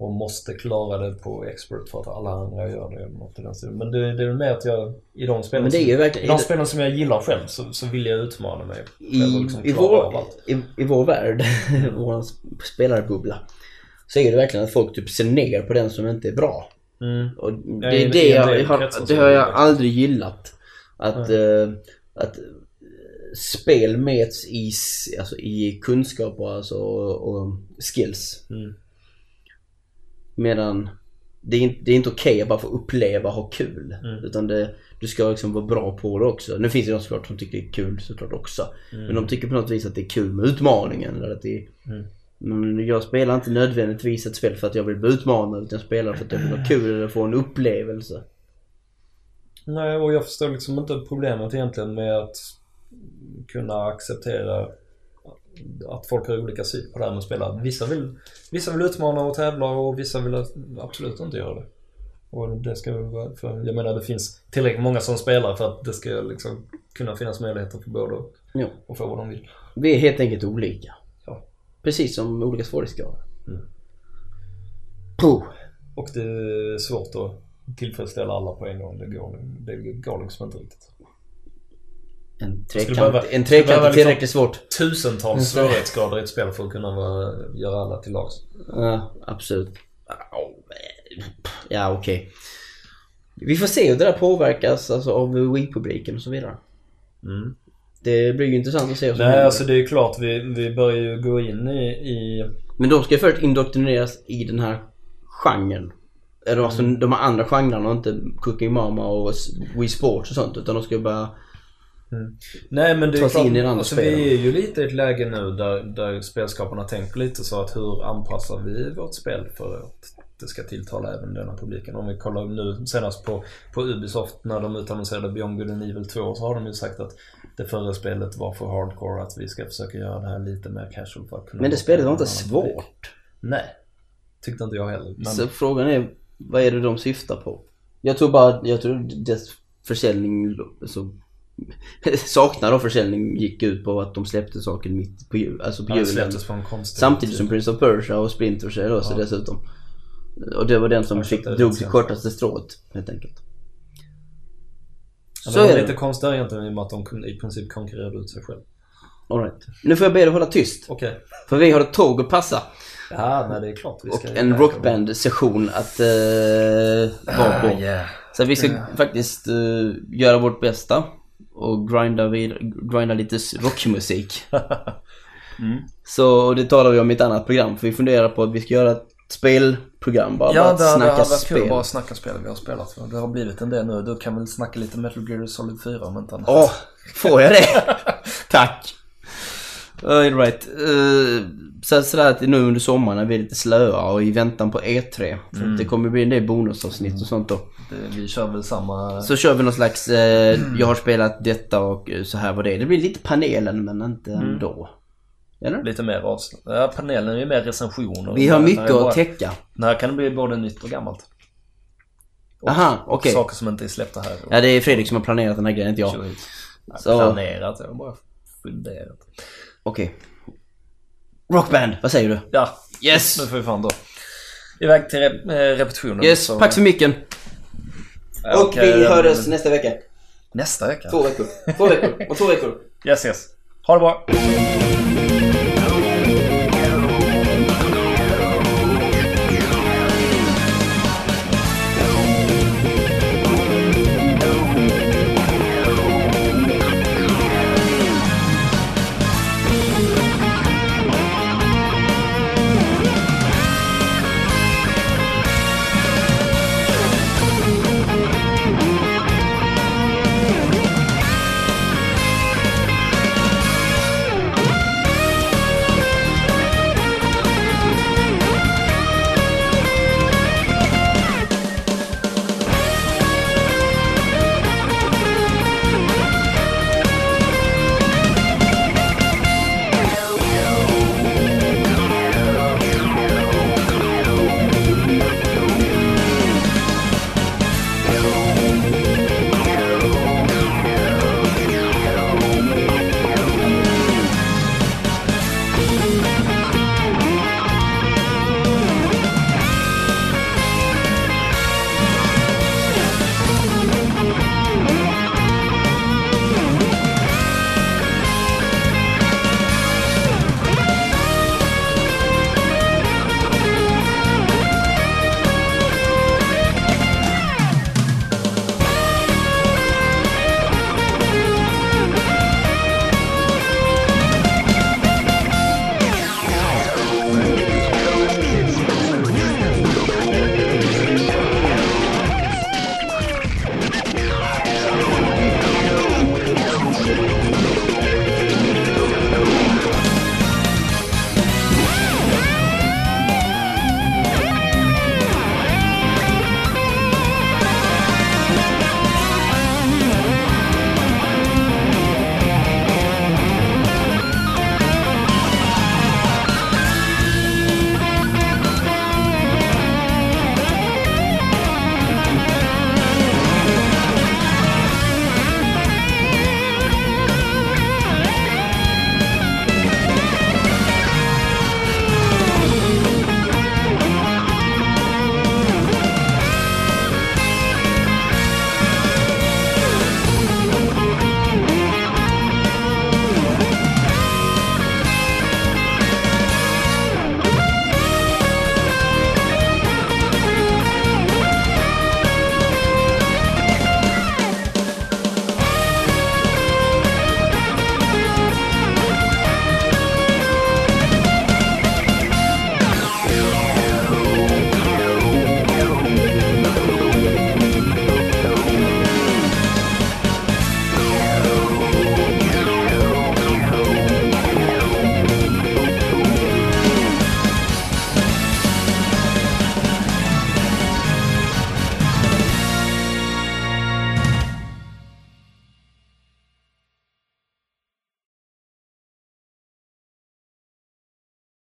och måste klara det på expert för att alla andra gör det något i den stilen. Men det, det är väl mer att jag i de spelen, Men det är ju som, verkligen... i de spelen som jag gillar själv så, så vill jag utmana mig I, liksom i, vår, i, I vår värld, vår spelarbubbla, så är det verkligen att folk typ ser ner på den som inte är bra. Mm. Och det är det en jag, del har, det har det jag det. aldrig gillat. Att, eh, att eh, spel mäts i, alltså, i kunskaper alltså, och, och skills. Mm. Medan det är, inte- det är inte okej att bara få uppleva och ha kul. Mm. Utan det, du ska liksom vara bra på det också. Nu finns det de såklart som tycker det är kul såklart också. Men de tycker på något vis att det är kul med utmaningen. Eller att det är, Mm. Men jag spelar inte nödvändigtvis ett spel för att jag vill bli utmanad. Utan jag spelar för att jag vill ha kul eller få en upplevelse. Nej, och jag förstår liksom inte problemet egentligen med att kunna acceptera att folk har olika syn på det här med att spela. Vissa vill, vissa vill utmana och tävla och vissa vill absolut inte göra det. Och det ska för jag menar det finns tillräckligt många som spelar för att det ska liksom kunna finnas möjligheter för båda att få vad de vill. Vi är helt enkelt olika. Ja. Precis som olika svårighetsgrader. Mm. Puh. Och det är svårt att tillfredsställa alla på en gång. Det går, det går liksom inte riktigt. En trekant, behöva- en trekant är liksom- tillräckligt svårt. Tusentals svårighetsgrader i ett spel för att kunna vara, göra alla till lags. Ja, absolut. Ja, okej. Vi får se hur det där påverkas alltså, av Wii-publiken och så vidare. Mm. Det blir ju intressant att se vad som Nej, händer. alltså det är klart vi, vi börjar ju gå in i... i Men de ska ju först indoktrineras i den här genren. Eller alltså Mm. de här andra genrerna och inte Cooking Mama och Wii Sports och sånt. Utan de ska ju bara... nej men det är klart, in i alltså, spelen. vi är ju lite i ett läge nu där, där spelskaparna tänker lite så att hur anpassar vi vårt spel för att det ska tilltala även denna publiken. Om vi kollar nu senast på, på Ubisoft när de utannonserade Beyond Good and Evil 2 så har de ju sagt att det förra spelet var för hardcore att vi ska försöka göra det här lite mer casual för att kunna... Men det spelet var inte annan publik. svårt. Nej. Tyckte inte jag heller. Men... Så frågan är, vad är det de syftar på? Jag tror bara, jag tror dess försäljning så saknar då försäljning gick ut på att de släppte saken mitt på jul, alltså på Ja, julen. Samtidigt tid. som Prince of Persia och Splinter Cell också dessutom. Och det var den som fick, det sen. kortaste strået helt enkelt. Ja, Så det var är det. lite konstigt egentligen i och med att de i princip konkurrerade ut sig själv. All right. Nu får jag be dig hålla tyst. Okej. För vi har ett tåg att passa. Ja, nej det är klart vi Och ska... en rockband-session att uh, vara på. Ah, yeah. Så vi ska faktiskt eh, göra vårt bästa. Och grinda, vid, grinda lite rockmusik. Mm. Så det talar vi om i ett annat program. För vi funderar på att vi ska göra ett spelprogram. Bara, Ja, bara det, att det hade snacka varit spel. kul att bara snacka spel vi har spelat. Det har blivit en del nu. Du kan väl snacka lite Metal Gear Solid 4 om inte annat. Åh, får jag det? Tack! All right. Uh, så sådär att nu under sommaren när vi är lite slöa och i väntan på E3. För Mm. det kommer bli en del bonusavsnitt och sånt då. Det, vi kör väl samma... Så kör vi någon slags, eh, jag har spelat detta och så här var det. Det blir lite panelen men inte Mm. ändå. Eller? Lite mer avsnitt. Ja, panelen är ju mer recensioner. Vi har Det mycket bara- att täcka. Den här kan det bli både nytt och gammalt. Aha, Och okej. saker som inte är släppta här. Ja det är Fredrik som har planerat den här grejen, inte jag. Så- Planerat, jag har bara funderat. Okej. Rockband, vad säger du? Ja, Yes! nu får vi fan då. Iväg till rep eh, repetitionen. Yes, så- pax för micken. Och okej, vi ja, hörs men- nästa vecka. Nästa vecka? Två veckor. Två veckor. Om två veckor. Yes, yes. Ha det bra.